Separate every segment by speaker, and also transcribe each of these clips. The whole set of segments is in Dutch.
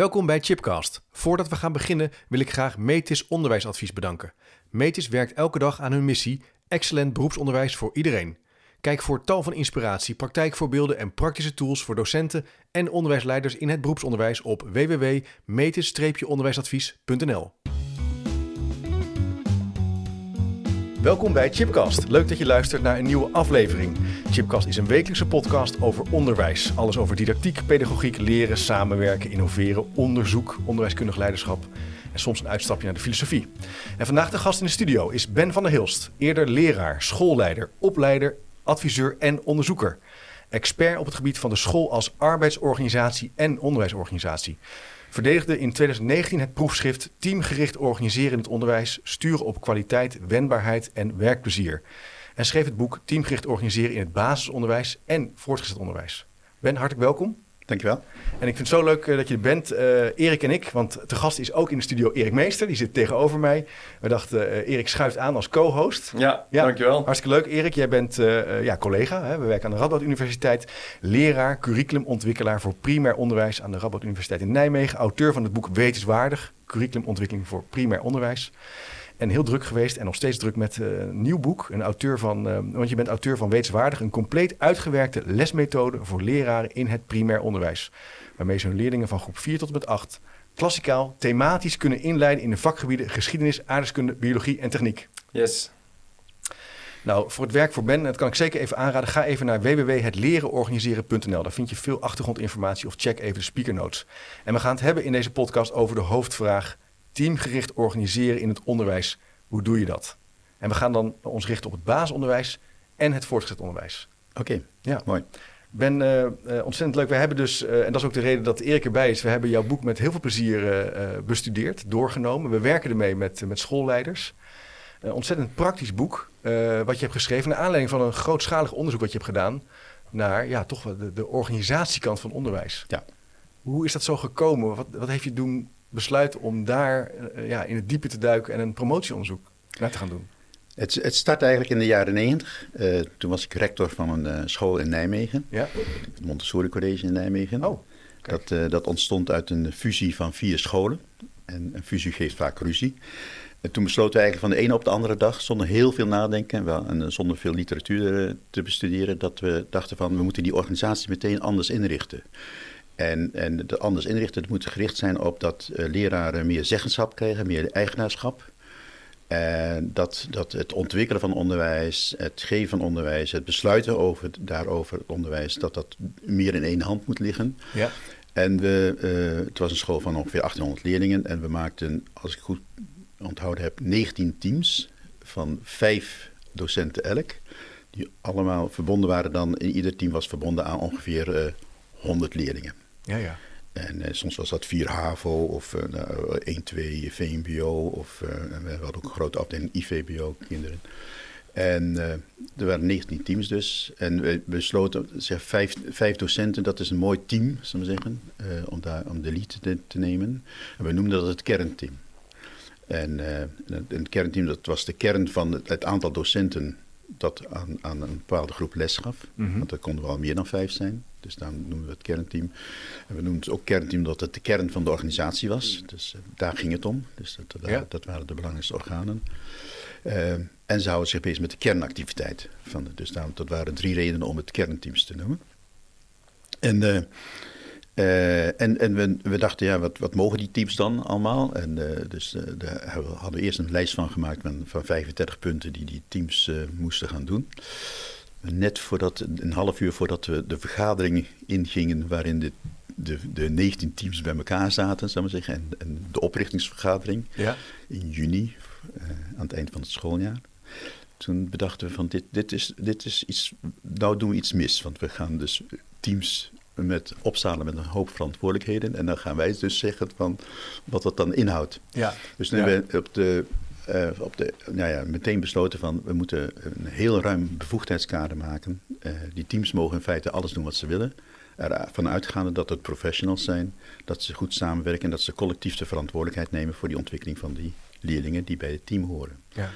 Speaker 1: Welkom bij Chipcast. Voordat we gaan beginnen wil ik graag Metis Onderwijsadvies bedanken. Metis werkt elke dag aan hun missie: excellent beroepsonderwijs voor iedereen. Kijk voor tal van inspiratie, praktijkvoorbeelden en praktische tools voor docenten en onderwijsleiders in het beroepsonderwijs op www.metis-onderwijsadvies.nl. Welkom bij Chipcast. Leuk dat je luistert naar een nieuwe aflevering. Chipcast is een wekelijkse podcast over onderwijs. Alles over didactiek, pedagogiek, leren, samenwerken, innoveren, onderzoek, onderwijskundig leiderschap en soms een uitstapje naar de filosofie. En vandaag de gast in de studio is Ben van der Hilst, eerder leraar, schoolleider, opleider, adviseur en onderzoeker. Expert op het gebied van de school als arbeidsorganisatie en onderwijsorganisatie verdedigde in 2019 het proefschrift Teamgericht organiseren in het onderwijs, sturen op kwaliteit, wendbaarheid en werkplezier. En schreef het boek Teamgericht organiseren in het basisonderwijs en voortgezet onderwijs. Ben, hartelijk welkom.
Speaker 2: Dankjewel.
Speaker 1: En ik vind het zo leuk eh, dat je er bent, uh, Erik en ik. Want te gast is ook in de studio Erik Meester. Die zit tegenover mij. We dachten, uh, Erik schuift aan als co-host.
Speaker 3: Ja, ja, dankjewel.
Speaker 1: Hartstikke leuk, Erik. Jij bent ja, collega. Hè? We werken aan de Radboud Universiteit. Leraar, curriculumontwikkelaar voor primair onderwijs aan de Radboud Universiteit in Nijmegen. Auteur van het boek Wetenswaardig, curriculumontwikkeling voor primair onderwijs. En heel druk geweest en nog steeds druk met een nieuw boek. Een auteur van, want je bent auteur van Wetenswaardig, een compleet uitgewerkte lesmethode voor leraren in het primair onderwijs waarmee ze hun leerlingen van groep 4 tot en met 8 klassikaal thematisch kunnen inleiden in de vakgebieden geschiedenis, aardrijkskunde, biologie en techniek.
Speaker 3: Yes.
Speaker 1: Nou, voor het werk voor Ben, dat kan ik zeker even aanraden. Ga even naar www.hetlerenorganiseren.nl. Daar vind je veel achtergrondinformatie of check even de speaker notes. En we gaan het hebben in deze podcast over de hoofdvraag: teamgericht organiseren in het onderwijs. Hoe doe je dat? En we gaan dan ons richten op het basisonderwijs en het voortgezet onderwijs.
Speaker 2: Oké, ja. mooi.
Speaker 1: Ben, uh, ontzettend leuk. We hebben dus, uh, en dat is ook de reden dat Erik erbij is, we hebben jouw boek met heel veel plezier bestudeerd, doorgenomen. We werken ermee met, met schoolleiders. ontzettend praktisch boek wat je hebt geschreven, naar aanleiding van een grootschalig onderzoek wat je hebt gedaan naar ja, toch de, de organisatiekant van onderwijs.
Speaker 2: Ja.
Speaker 1: Hoe is dat zo gekomen? Wat, wat heeft je doen besluiten om daar ja, in het diepe te duiken en een promotieonderzoek naar te gaan doen?
Speaker 2: Het, het start eigenlijk in de jaren negentig. Uh, toen was ik rector van een uh, school in Nijmegen.
Speaker 1: Ja.
Speaker 2: Het Montessori College in Nijmegen.
Speaker 1: Oh,
Speaker 2: dat, uh, dat ontstond uit een fusie van vier scholen. En een fusie geeft vaak ruzie. En toen besloten we eigenlijk van de ene op de andere dag, zonder heel veel nadenken wel, en zonder veel literatuur te bestuderen, dat we dachten van we moeten die organisatie meteen anders inrichten. En, en de anders inrichten moet gericht zijn op dat leraren meer zeggenschap krijgen, meer eigenaarschap. En dat, dat het ontwikkelen van onderwijs, het geven van onderwijs, het besluiten over, daarover het onderwijs, dat dat meer in één hand moet liggen.
Speaker 1: Ja.
Speaker 2: En we, uh, het was een school van ongeveer 1800 leerlingen en we maakten, als ik goed onthouden heb, 19 teams van vijf docenten elk. Die allemaal verbonden waren dan, in ieder team was verbonden aan ongeveer uh, 100 leerlingen.
Speaker 1: Ja, ja.
Speaker 2: En eh, soms was dat 4 HAVO of uh, nou, 1, 2 VMBO. Of uh, we hadden ook een grote afdeling IVBO kinderen. En er waren 19 teams dus. En we besloten, zeg, vijf, vijf docenten, dat is een mooi team, zullen we zeggen, om, daar, om de lead te, te, nemen. En we noemden dat het kernteam. En een kernteam, dat was de kern van het, het aantal docenten dat aan, aan, een bepaalde groep les gaf. Mm -hmm. Want er konden wel meer dan vijf zijn. Dus daarom noemen we het kernteam. En we noemen het ook kernteam omdat het de kern van de organisatie was. Dus uh, daar ging het om. Dus dat, dat, ja. dat waren de belangrijkste organen. Uh, en ze houden zich bezig met de kernactiviteit. Van de, dus daarom, dat waren drie redenen om het kernteams te noemen. En, uh, en, en we, we, dachten, ja, wat, wat, mogen die teams dan allemaal? En dus daar hadden we eerst een lijst van gemaakt van, van 35 punten die die teams moesten gaan doen net voordat, een half uur voordat we de vergadering ingingen waarin de, de, de 19 teams bij elkaar zaten, zou maar zeggen, en, en de oprichtingsvergadering
Speaker 1: ja.
Speaker 2: in juni, aan het eind van het schooljaar. Toen bedachten we van dit, dit, is, dit is iets, nou doen we iets mis, want we gaan dus teams met opzalen met een hoop verantwoordelijkheden en dan gaan wij dus zeggen van wat dat dan inhoudt.
Speaker 1: Ja.
Speaker 2: Dus nu ja. hebben we op de uh, op de, nou ja, meteen besloten van we moeten een heel ruim bevoegdheidskader maken. Uh, die teams mogen in feite alles doen wat ze willen. Ervan uitgaande dat het professionals zijn, dat ze goed samenwerken en dat ze collectief de verantwoordelijkheid nemen voor die ontwikkeling van die leerlingen die bij het team horen.
Speaker 1: Ja.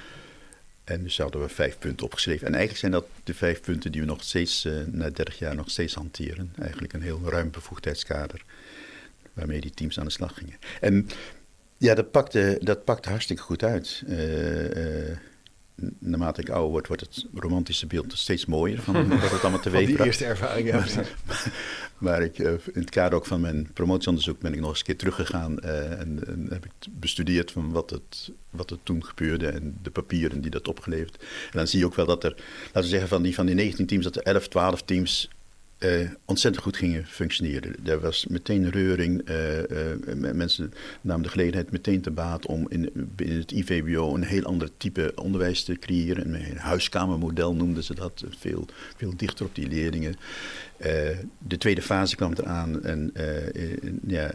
Speaker 2: En dus hadden we vijf punten opgeschreven. En eigenlijk zijn dat de vijf punten die we nog steeds, uh, na 30 jaar nog steeds hanteren. Eigenlijk een heel ruim bevoegdheidskader. waarmee die teams aan de slag gingen. En ja, dat pakte, dat pakte hartstikke goed uit. Uh, uh, naarmate ik ouder word, wordt het romantische beeld steeds mooier van wat het allemaal teweeg
Speaker 1: bracht. die eerste ervaring, ja.
Speaker 2: maar ik, in het kader ook van mijn promotieonderzoek ben ik nog eens een keer teruggegaan en, en, heb ik bestudeerd van wat, het, wat er toen gebeurde en de papieren die dat opgeleverd. En dan zie je ook wel dat er, laten we zeggen, van die, van die 19 teams, dat er 11, 12 teams uh, ontzettend goed gingen functioneren. Er was meteen reuring. Uh, mensen namen de gelegenheid meteen te baat om in, het IVBO een heel ander type onderwijs te creëren. Een huiskamermodel noemden ze dat. Veel, veel dichter op die leerlingen. de tweede fase kwam eraan en ja,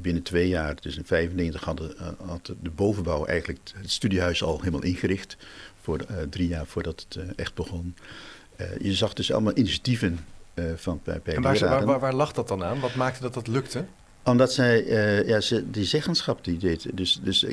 Speaker 2: binnen twee jaar, dus in 1995, had, had de bovenbouw eigenlijk het studiehuis al helemaal ingericht. Voor drie jaar voordat het echt begon. je zag dus allemaal initiatieven van bij,
Speaker 1: En waar, waar, waar, waar, lag dat dan aan? Wat maakte dat dat lukte?
Speaker 2: Omdat zij, uh, ja, ze, die zeggenschap die deed. Dus, dus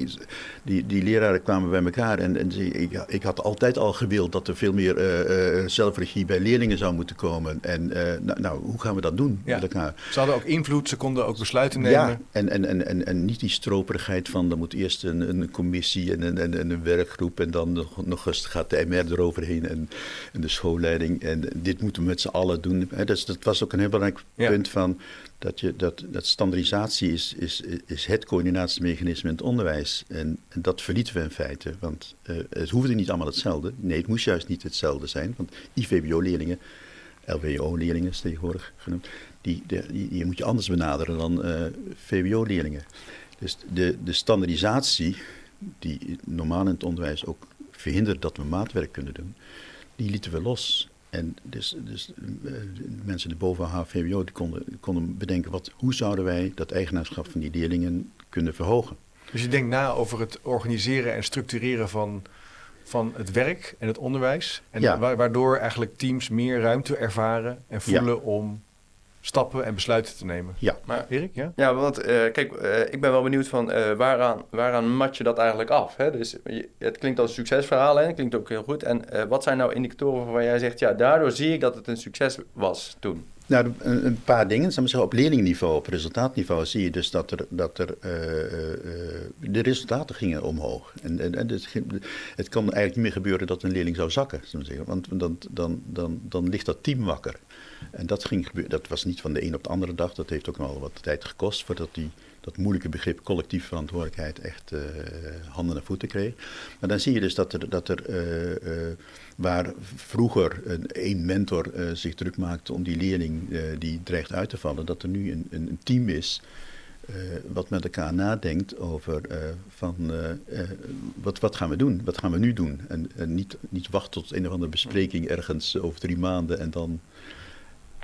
Speaker 2: die, die leraren kwamen bij elkaar. En, en ze, ik, ik had altijd al gewild dat er veel meer uh, zelfregie bij leerlingen zou moeten komen. En nou, nou, hoe gaan we dat doen
Speaker 1: ja.
Speaker 2: met elkaar?
Speaker 1: Ze hadden ook invloed, ze konden ook besluiten nemen.
Speaker 2: Ja, en, en, en, en, en niet die stroperigheid van er moet eerst een, een commissie en een, en, een werkgroep. En dan nog, nog eens gaat de MR eroverheen en, en de schoolleiding. En dit moeten we met z'n allen doen. Dus dat was ook een heel belangrijk punt van dat, je, dat, dat standaardisatie is, is, is het coördinatiemechanisme in het onderwijs. En, dat verlieten we in feite, want uh, het hoefde niet allemaal hetzelfde. Nee, het moest juist niet hetzelfde zijn, want IVBO-leerlingen, LWO-leerlingen is tegenwoordig genoemd, die, die, moet je anders benaderen dan uh, VWO-leerlingen. Dus de, de standaardisatie, die normaal in het onderwijs ook verhindert dat we maatwerk kunnen doen, die lieten we los. En dus, dus uh, mensen de boven HVWO die konden, konden bedenken, wat, hoe zouden wij dat eigenaarschap van die leerlingen kunnen verhogen.
Speaker 1: Dus je denkt na over het organiseren en structureren van, van het werk en het onderwijs. En ja. waardoor eigenlijk teams meer ruimte ervaren en voelen ja. om stappen en besluiten te nemen.
Speaker 2: Ja.
Speaker 1: Maar Erik, ja?
Speaker 3: Ja, want uh, kijk, uh, ik ben wel benieuwd van uh, waaraan, waaraan mat je dat eigenlijk af? Hè? Dus je, het klinkt als een succesverhaal en het klinkt ook heel goed. En wat zijn nou indicatoren waarvan jij zegt, ja, daardoor zie ik dat het een succes was toen?
Speaker 2: Nou, een, een paar dingen. Zeggen, op leerlingniveau, op resultaatniveau zie je dus dat er, dat er de resultaten gingen omhoog. En, en, het kan eigenlijk niet meer gebeuren dat een leerling zou zakken, zeggen, want dan, dan, dan, dan ligt dat team wakker. En dat, ging gebeuren, dat was niet van de een op de andere dag. Dat heeft ook nog wel wat tijd gekost voordat die, dat moeilijke begrip collectieve verantwoordelijkheid echt uh, handen en voeten kreeg. Maar dan zie je dus dat er, dat er uh, uh, waar vroeger een één mentor zich druk maakte om die leerling die dreigt uit te vallen, dat er nu een, een team is. wat met elkaar nadenkt over van wat, wat gaan we doen, wat gaan we nu doen. En, en niet, niet wachten tot een of andere bespreking ergens over drie maanden en dan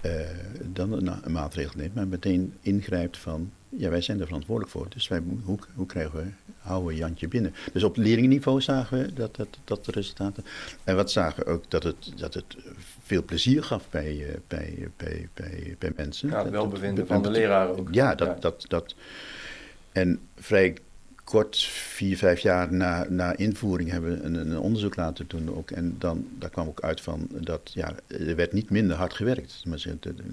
Speaker 2: uh, dan een, een, maatregel neemt, maar meteen ingrijpt van, ja, wij zijn er verantwoordelijk voor. Dus wij, hoe, hoe krijgen we, houden we Jantje binnen? Dus op leerlingenniveau zagen we dat, dat, dat de resultaten. En wat zagen we ook dat het, dat het veel plezier gaf bij, uh, bij, bij, bij, bij mensen.
Speaker 3: Ja, het welbevinden van de leraren ook.
Speaker 2: Ja, dat, ja. dat, dat. En vrij kort, vier, vijf jaar na, na invoering, hebben we een, een, onderzoek laten doen. Ook, en dan, daar kwam ook uit van dat ja, er werd niet minder hard gewerkt. Maar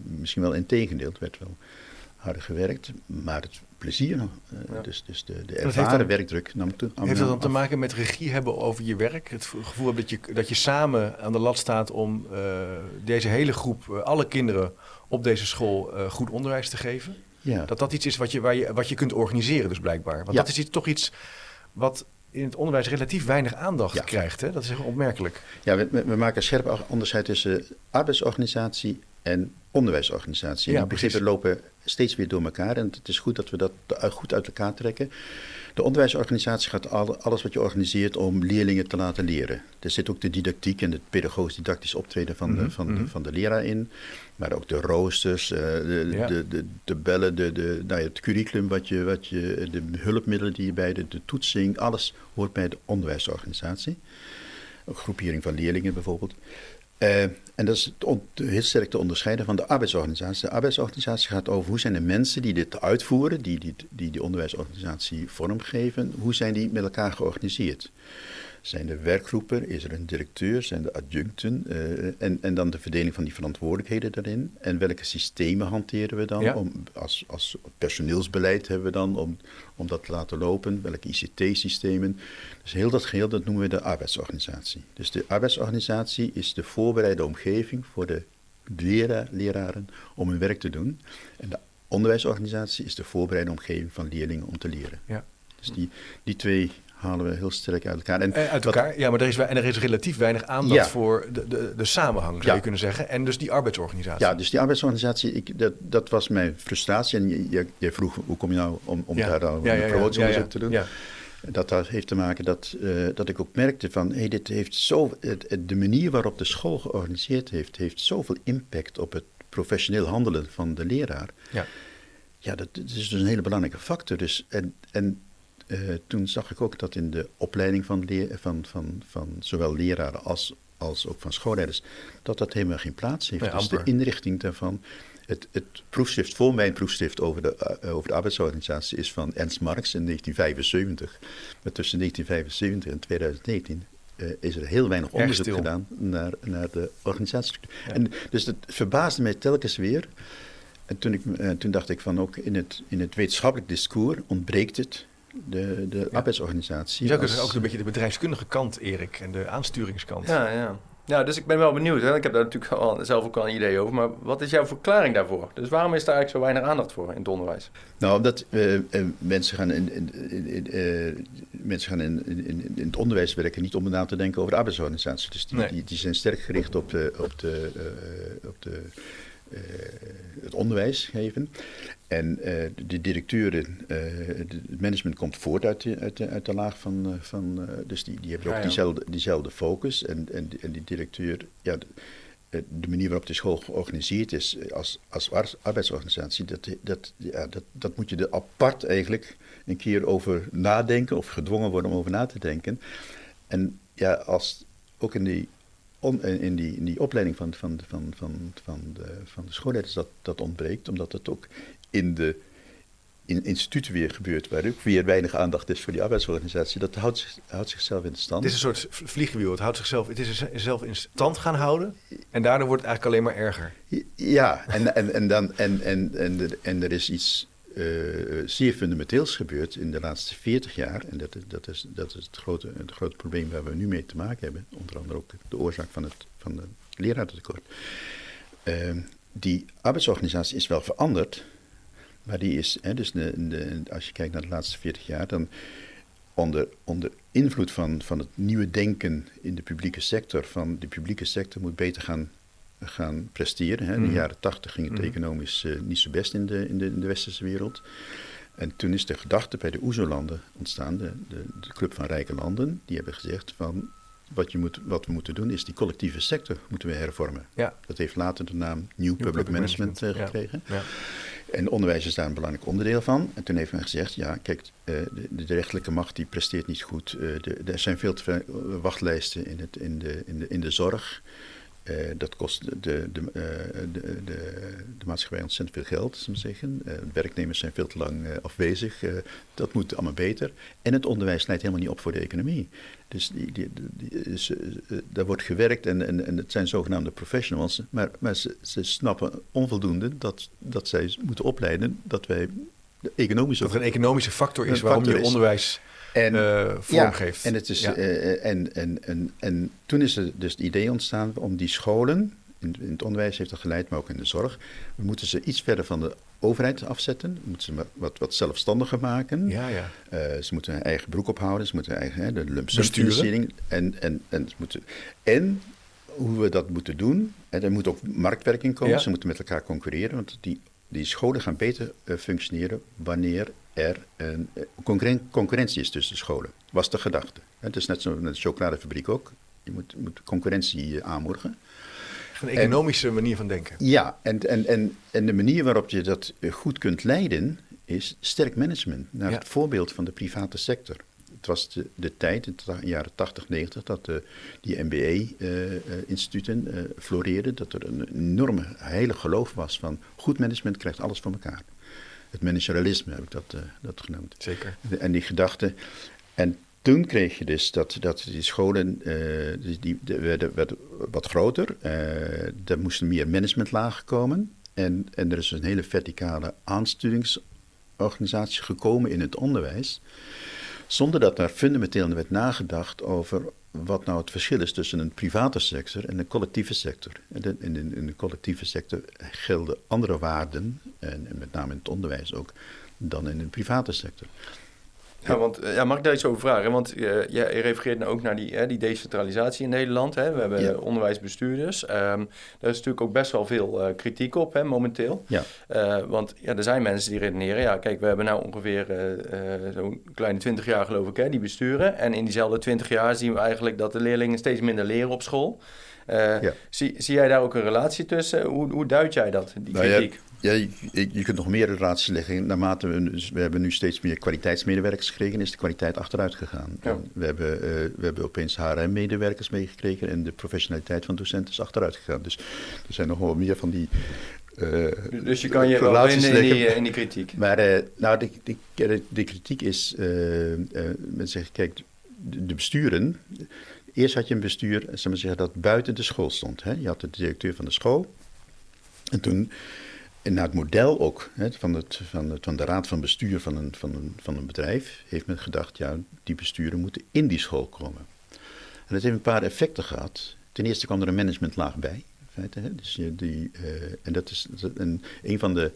Speaker 2: misschien wel in tegendeel, het werd wel harder gewerkt, maar het plezier, uh, ja. dus, dus de, de ervaren werkdruk nam toe.
Speaker 1: Heeft dat dan te maken met regie hebben over je werk? Het gevoel dat je, dat je samen aan de lat staat om uh, deze hele groep, uh, alle kinderen op deze school goed onderwijs te geven? Ja. Dat dat iets is wat je, waar je, wat je kunt organiseren dus blijkbaar. Want ja. dat is iets, toch iets wat in het onderwijs relatief weinig aandacht ja. krijgt. Hè? Dat is opmerkelijk.
Speaker 2: Ja, we, we maken scherp onderscheid tussen arbeidsorganisatie en onderwijsorganisatie. Ja, die begrippen lopen steeds weer door elkaar. En het is goed dat we dat goed uit elkaar trekken. De onderwijsorganisatie gaat alles wat je organiseert om leerlingen te laten leren. Er zit ook de didactiek en het pedagogisch-didactisch optreden van de, -hmm. van, de, van de leraar in. Maar ook de roosters, uh, de, ja. de, de, de, bellen, de, de, nou ja, het curriculum, wat je, wat je, de hulpmiddelen die je bij de, de toetsing, alles hoort bij de onderwijsorganisatie. Ook groepering van leerlingen bijvoorbeeld. Uh, en dat is heel sterk te onderscheiden van de arbeidsorganisatie. De arbeidsorganisatie gaat over hoe zijn de mensen die dit uitvoeren, die die, die, die onderwijsorganisatie vormgeven, hoe zijn die met elkaar georganiseerd. Zijn er werkgroepen? Is er een directeur? Zijn er adjuncten? Uh, en, en dan de verdeling van die verantwoordelijkheden daarin. En welke systemen hanteren we dan?
Speaker 1: Ja.
Speaker 2: Om, als, als personeelsbeleid hebben we dan om, om dat te laten lopen. Welke ICT-systemen? Dus heel dat geheel, dat noemen we de arbeidsorganisatie. Dus de arbeidsorganisatie is de voorbereide omgeving voor de leraar, leraren om hun werk te doen. En de onderwijsorganisatie is de voorbereide omgeving van leerlingen om te leren.
Speaker 1: Ja.
Speaker 2: Dus die, die twee halen we heel sterk uit elkaar. En
Speaker 1: Eh, uit
Speaker 2: wat-
Speaker 1: elkaar, ja, maar er is, en er is relatief weinig aandacht
Speaker 2: Ja.
Speaker 1: voor de, de, de samenhang, zou
Speaker 2: Ja.
Speaker 1: je kunnen zeggen. En dus die arbeidsorganisatie.
Speaker 2: ja, dus die arbeidsorganisatie, ik, dat, dat was mijn frustratie. En je- je- vroeg, hoe kom je nou om, om daar
Speaker 1: ja,
Speaker 2: een promotieonderzoek te doen?
Speaker 1: Ja.
Speaker 2: Dat, dat heeft te maken dat, eh, dat ik ook merkte van, hey, dit heeft zo, de manier waarop de school georganiseerd heeft, heeft zoveel impact op het professioneel handelen van de leraar.
Speaker 1: Ja.
Speaker 2: Ja, dat, dat is dus een hele belangrijke factor. Dus, en en eh, toen zag ik ook dat in de opleiding van, leer, van, van, van zowel leraren als, als ook van schoolleiders, dat dat helemaal geen plaats heeft. Dus de inrichting daarvan. Het, het proefschrift voor mijn proefschrift over de, eh, over de arbeidsorganisatie is van Ernst Marx in 1975. Maar tussen 1975 en 2019 eh, is er heel weinig onderzoek gedaan naar, naar de organisatiestructuur.
Speaker 1: Ja.
Speaker 2: En dus het verbaasde mij telkens weer. En toen, ik, toen dacht ik van ook in het, in het wetenschappelijk discours ontbreekt het, de, de arbeidsorganisatie.
Speaker 1: Je zou
Speaker 2: als-
Speaker 1: ook een beetje de bedrijfskundige kant, Erik, en de aansturingskant.
Speaker 3: Ja, ja. Ja, dus ik ben wel benieuwd. Hè? Ik heb daar natuurlijk al, zelf ook al een idee over. Maar wat is jouw verklaring daarvoor? Dus waarom is daar eigenlijk zo weinig aandacht voor in het onderwijs?
Speaker 2: Nou, omdat eh, eh, mensen gaan, in, in, in- in, eh, mensen gaan in, in, in- in het onderwijs werken niet om na te denken over de arbeidsorganisatie. Dus die,
Speaker 1: Nee.
Speaker 2: die, die zijn sterk gericht op, de, op, de, eh, op de, eh, het onderwijs geven. En eh, de directeuren, eh, het management komt voort uit de, uit de, uit de laag van. eh, van dus die, die hebben ook
Speaker 1: ja.
Speaker 2: diezelfde, diezelfde focus. En, en, die- en die directeur, ja, de, de manier waarop de school georganiseerd is als, als ar- arbeidsorganisatie, dat, dat, ja, dat, dat moet je er apart eigenlijk een keer over nadenken of gedwongen worden om over na te denken. En ja, als ook in die, on- in in die, in die opleiding van, van, van, van, van, de, van de schoolleiders dat, dat ontbreekt, omdat het ook in de in instituten weer gebeurt, waar ook weer weinig aandacht is voor die arbeidsorganisatie, dat houdt, zich- houdt zichzelf in stand.
Speaker 1: Het is een soort vliegwiel. Het houdt zichzelf, het is zelf in stand gaan houden. En daardoor wordt het eigenlijk alleen maar erger.
Speaker 2: Ja, en, en, en, dan, en, en, en, er- en er is iets eh, zeer fundamenteels gebeurd in de laatste 40 jaar. En dat, is- dat is, dat is het, grote, het grote probleem waar we nu mee te maken hebben. Onder andere ook de oorzaak van het van de leraartekort. Ehm, die arbeidsorganisatie is wel veranderd. Maar die is, hè, dus de, de, als je kijkt naar de laatste 40 jaar, dan onder, onder invloed van, van het nieuwe denken in de publieke sector, van de publieke sector moet beter gaan, gaan presteren. Hè. In
Speaker 1: Mhm.
Speaker 2: de jaren 80 ging het
Speaker 1: Mhm.
Speaker 2: economisch eh, niet zo best in de, in, de, in de westerse wereld. En toen is de gedachte bij de OESO-landen ontstaan, de, de, de Club van Rijke Landen, die hebben gezegd van wat, je moet, wat we moeten doen is die collectieve sector moeten we hervormen.
Speaker 1: Ja.
Speaker 2: Dat heeft later de naam New, Public,
Speaker 1: Public
Speaker 2: Management,
Speaker 1: Management,
Speaker 2: eh,
Speaker 1: ja.
Speaker 2: gekregen.
Speaker 1: Ja.
Speaker 2: En onderwijs is daar een belangrijk onderdeel van. En toen heeft men gezegd, ja, kijk, eh, de, de rechterlijke macht die presteert niet goed. Eh, de, er zijn veel te veel wachtlijsten in, het, in, de, in, de, in de zorg. Eh, dat kost de, de, de, de, de, maatschappij ontzettend veel geld, zullen zeggen. Werknemers zijn veel te lang afwezig. Dat moet allemaal beter. En het onderwijs leidt helemaal niet op voor de economie. Dus die, die, die, die- ze- eh, daar wordt gewerkt en, en, en het zijn zogenaamde professionals. Maar, maar ze, ze snappen onvoldoende dat, dat zij moeten opleiden dat wij de economische...
Speaker 1: Dat er een economische factor is waarom
Speaker 2: factor
Speaker 1: je
Speaker 2: is.
Speaker 1: onderwijs
Speaker 2: en,
Speaker 1: eh vormgeeft.
Speaker 2: en, het is,
Speaker 1: Ja.
Speaker 2: eh, en, en, en, en toen is er dus het idee ontstaan om die scholen, in, in het onderwijs heeft dat geleid, maar ook in de zorg, we moeten ze iets verder van de overheid afzetten, we moeten ze wat- wat, zelfstandiger maken.
Speaker 1: ja, ja.
Speaker 2: Eh, ze moeten hun eigen broek ophouden, ze moeten hun eigen hè, de lump sum
Speaker 1: Besturen.
Speaker 2: financiering en, en, en, ze moeten, en hoe we dat moeten doen, en er moet ook marktwerking komen,
Speaker 1: Ja.
Speaker 2: ze moeten met elkaar concurreren, want die, die scholen gaan beter eh, functioneren wanneer er een eh, concurren- concurrentie is tussen de scholen. Was de gedachte. Het is net zo met de chocoladefabriek ook. Je moet, moet concurrentie aanmoedigen.
Speaker 1: Een economische manier van denken.
Speaker 2: Ja, en, en, en, en de manier waarop je dat eh, goed kunt leiden is sterk management. Naar
Speaker 1: Ja.
Speaker 2: het voorbeeld van de private sector. Het was de, de tijd, in de jaren 80, 90, dat de, die MBA-instituten eh, floreerden. Dat er een enorme heilig geloof was van goed management krijgt alles voor elkaar. Het managerialisme heb ik dat, eh, dat genoemd.
Speaker 1: Zeker.
Speaker 2: De- En die gedachte. En toen kreeg je dus dat, dat die scholen uh, die, werden, wat groter. Uh, er moesten meer managementlagen komen. En, en er is een hele verticale aansturingsorganisatie gekomen in het onderwijs. Zonder dat daar fundamenteel werd nagedacht over wat nou het verschil is tussen een private sector en een collectieve sector. In in, in de collectieve sector gelden andere waarden, en, en met name in het onderwijs ook, dan in de private sector.
Speaker 3: Ja, want ja, mag ik daar iets over vragen? Want uh, je refereert nou ook naar die, hè, die decentralisatie in Nederland. Hè? We hebben ja. onderwijsbestuurders. Um, daar is natuurlijk ook best wel veel uh, kritiek op hè, momenteel.
Speaker 2: Ja.
Speaker 3: Uh, want ja, er zijn mensen die redeneren... ja, kijk, we hebben nou ongeveer zo'n kleine twintig jaar geloof ik... Hè, die besturen. En in diezelfde twintig jaar zien we eigenlijk... dat de leerlingen steeds minder leren op school. Ja. zie, zie jij daar ook een relatie tussen? Hoe, hoe duid jij dat, die
Speaker 2: nou,
Speaker 3: kritiek?
Speaker 2: Ja. Ja, je, je, kunt nog meer relaties leggen. Naarmate we, we hebben nu steeds meer kwaliteitsmedewerkers gekregen, is de kwaliteit achteruit gegaan.
Speaker 3: Ja.
Speaker 2: We, hebben, uh, we hebben opeens HRM-medewerkers meegekregen en de professionaliteit van docenten is achteruit gegaan. Dus er zijn nog wel meer van die. Uh,
Speaker 3: dus je kan je wel in die, in die kritiek.
Speaker 2: Maar uh, nou, de, de, de, kritiek is, men zegt, kijk, de, de besturen. Eerst had je een bestuur, zeg maar zeggen, dat buiten de school stond. Hè? Je had de directeur van de school. En toen en naar het model ook hè, van, het, van, van de raad van bestuur van een, van, een, van een bedrijf heeft men gedacht, ja, die besturen moeten in die school komen. En dat heeft een paar effecten gehad. Ten eerste kwam er een managementlaag bij. In feite, hè. Dus die, uh, en dat is een, een van de,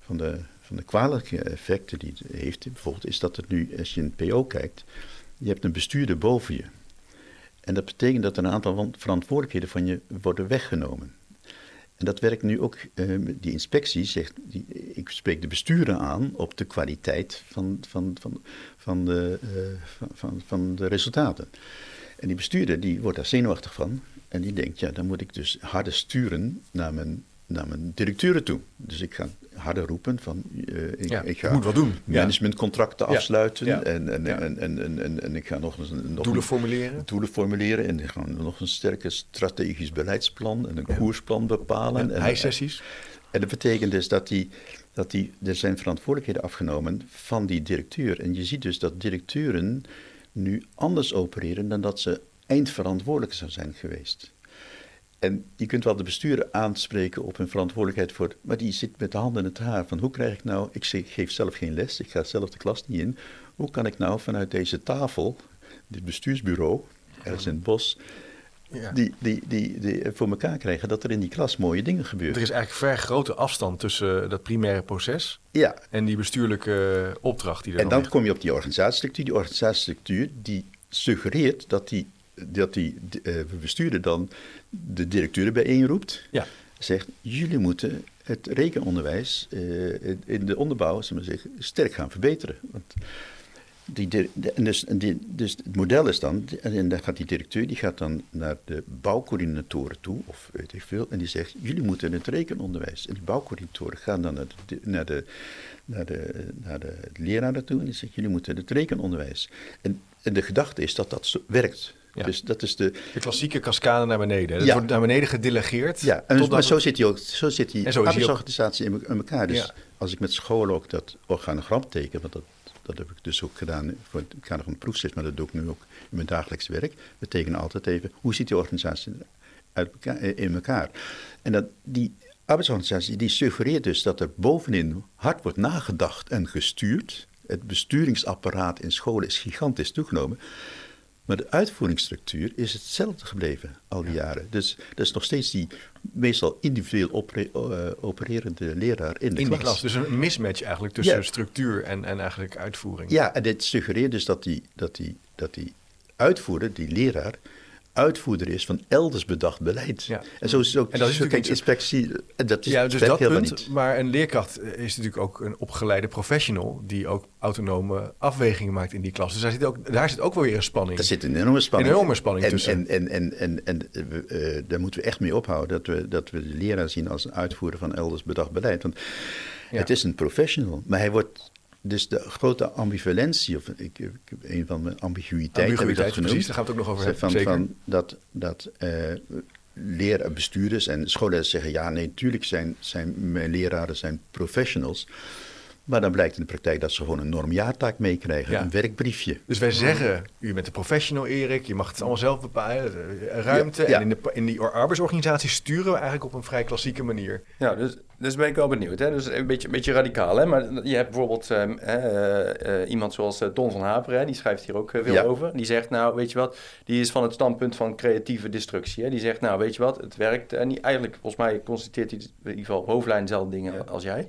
Speaker 2: van, de, van de kwalijke effecten die het heeft, bijvoorbeeld, is dat het nu, als je het PO kijkt, je hebt een bestuurder boven je. En dat betekent dat een aantal verantwoordelijkheden van je worden weggenomen. En dat werkt nu ook, uh, die inspectie zegt, die, ik spreek de besturen aan op de kwaliteit van, van, van, van, de, van, van, van, de resultaten. En die bestuurder die wordt daar zenuwachtig van en die denkt, ja, dan moet ik dus harder sturen naar mijn, naar mijn directeuren toe. Dus ik ga harder roepen van, uh, ik,
Speaker 1: ja,
Speaker 2: ik ga
Speaker 1: moet wat doen.
Speaker 2: managementcontracten
Speaker 1: Ja.
Speaker 2: afsluiten
Speaker 1: Ja.
Speaker 2: En, en, en, en, en, en, ik ga nog eens een, nog
Speaker 1: Doelen
Speaker 2: een-
Speaker 1: formuleren.
Speaker 2: doelen formuleren en ik ga nog een sterke strategisch beleidsplan en een koersplan bepalen.
Speaker 1: En
Speaker 2: en,
Speaker 1: hijsessies.
Speaker 2: en dat betekent dus dat die, dat die, er zijn verantwoordelijkheden afgenomen van die directeur. En je ziet dus dat directeuren nu anders opereren dan dat ze eindverantwoordelijk zou zijn geweest. En je kunt wel de bestuurder aanspreken op hun verantwoordelijkheid voor, maar die zit met de handen in het haar. Van hoe krijg ik nou, ik geef zelf geen les, ik ga zelf de klas niet in. Hoe kan ik nou vanuit deze tafel, dit bestuursbureau, ergens in het bos,
Speaker 1: Ja.
Speaker 2: die, die, die, die voor elkaar krijgen dat er in die klas mooie dingen gebeuren?
Speaker 1: Er is eigenlijk vrij grote afstand tussen dat primaire proces
Speaker 2: Ja,
Speaker 1: en die bestuurlijke opdracht die er
Speaker 2: En
Speaker 1: dan
Speaker 2: kom je op die organisatiestructuur. Die organisatiestructuur die suggereert dat die, dat die eh, bestuurder dan de directeuren bijeenroept.
Speaker 1: Ja.
Speaker 2: Zegt, jullie moeten het rekenonderwijs eh, in de onderbouw we zeggen, sterk gaan verbeteren. Want die, de- dus, die, dus het model is dan, en dan gaat die directeur die gaat dan naar de bouwcoördinatoren toe, of weet ik veel, en die zegt, jullie moeten het rekenonderwijs. En die bouwcoördinatoren gaan dan naar de, naar de, naar de, naar de leraren toe en die zeggen, jullie moeten het rekenonderwijs. En, en de gedachte is dat dat werkt.
Speaker 1: Ja.
Speaker 2: Dus dat is de,
Speaker 1: De klassieke cascade naar beneden. Het
Speaker 2: Ja.
Speaker 1: wordt naar beneden gedelegeerd.
Speaker 2: ja, en maar zo
Speaker 1: het-
Speaker 2: zit die ook, zo zit die
Speaker 1: En zo is die ook.
Speaker 2: arbeidsorganisatie in, elkaar. Dus
Speaker 1: Ja.
Speaker 2: als ik met scholen ook dat organogram teken, want dat, dat heb ik dus ook gedaan voor het kader van de proefschrift, maar dat doe ik nu ook in mijn dagelijks werk. We tekenen altijd even, hoe ziet die organisatie uit elkaar, eh, in elkaar? En dat, die arbeidsorganisatie die suggereert dus dat er bovenin hard wordt nagedacht en gestuurd. Het besturingsapparaat in scholen is gigantisch toegenomen. Maar de uitvoeringsstructuur is hetzelfde gebleven al die jaren. Dus dat is nog steeds die meestal individueel opere- eh, opererende leraar in de
Speaker 1: in
Speaker 2: klas.
Speaker 1: klas. Dus een mismatch eigenlijk tussen
Speaker 2: Ja.
Speaker 1: structuur en, en eigenlijk uitvoering.
Speaker 2: Ja, en dit suggereert dus dat die, dat die, dat die uitvoerder, die leraar, uitvoerder is van elders bedacht beleid.
Speaker 1: Ja.
Speaker 2: En zo is het ook.
Speaker 1: En dat is natuurlijk
Speaker 2: inspectie. En dat is
Speaker 1: ja, dus dat
Speaker 2: helemaal
Speaker 1: punt.
Speaker 2: niet.
Speaker 1: Maar een leerkracht eh, is natuurlijk ook een opgeleide professional die ook autonome afwegingen maakt in die klas. Dus daar zit ook, daar zit ook wel weer een spanning.
Speaker 2: Daar zit een enorme spanning.
Speaker 1: Een enorme spanning
Speaker 2: en,
Speaker 1: tussen.
Speaker 2: En, en, en, en, en eh, eh, daar moeten we echt mee ophouden. Dat we, dat we de leraar zien als een uitvoerder van elders bedacht beleid. Want
Speaker 1: Ja.
Speaker 2: het is een professional. Maar hij wordt. Dus de grote ambivalentie, of ik, ik, een van mijn ambiguïteiten heb ik dat
Speaker 1: Ambiguïteit,
Speaker 2: genoemd.
Speaker 1: precies, daar gaan we het ook nog over hebben.
Speaker 2: Van,
Speaker 1: zeker.
Speaker 2: van dat dat leraar, bestuurders en scholen zeggen... ja, nee, natuurlijk zijn, zijn mijn leraren zijn professionals... Maar dan blijkt in de praktijk dat ze gewoon een normjaartaak meekrijgen,
Speaker 1: Ja.
Speaker 2: een werkbriefje.
Speaker 1: Dus wij zeggen, u bent een professional Erik, je mag het allemaal zelf bepalen, eh, ruimte.
Speaker 2: Ja, ja.
Speaker 1: En in, de, in die arbeidsorganisatie sturen we eigenlijk op een vrij klassieke manier.
Speaker 3: Ja, dus, dus ben ik wel benieuwd. Hè? Dus een beetje, een beetje radicaal. Hè? Maar je hebt bijvoorbeeld ehm, eh, eh, iemand zoals eh, Don van Haperen, hè? die schrijft hier ook eh, veel
Speaker 2: Ja.
Speaker 3: over. Die zegt, nou, weet je wat, die is van het standpunt van creatieve destructie. Hè? Die zegt, nou, weet je wat, het werkt. En die, eigenlijk, volgens mij, constateert hij in ieder geval op hoofdlijn dezelfde dingen als jij.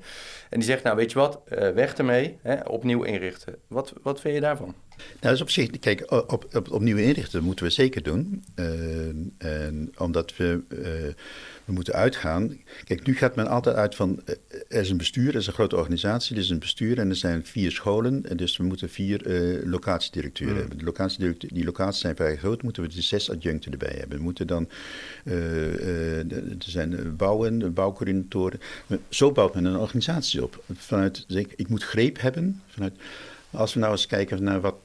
Speaker 3: En die zegt, nou, weet je wat, eh, weg ermee, hè? opnieuw inrichten. Wat, wat vind je daarvan?
Speaker 2: Nou, dus op zich, kijk, op, op, opnieuw inrichten moeten we zeker doen. Eh, en omdat we, eh, we moeten uitgaan. Kijk, nu gaat men altijd uit van, eh, er is een bestuur, er is een grote organisatie, er is een bestuur en er zijn vier scholen. En dus we moeten vier eh, locatiedirecteuren
Speaker 1: Mm.
Speaker 2: hebben. De locatiedirecteur, die locaties zijn vrij groot, moeten we dus zes adjuncten erbij hebben. We moeten dan, eh, de- er zijn bouwen, bouwcoördinatoren. Zo bouwt men een organisatie op. Vanuit, zeg, ik moet greep hebben, vanuit... Als we nou eens kijken naar wat,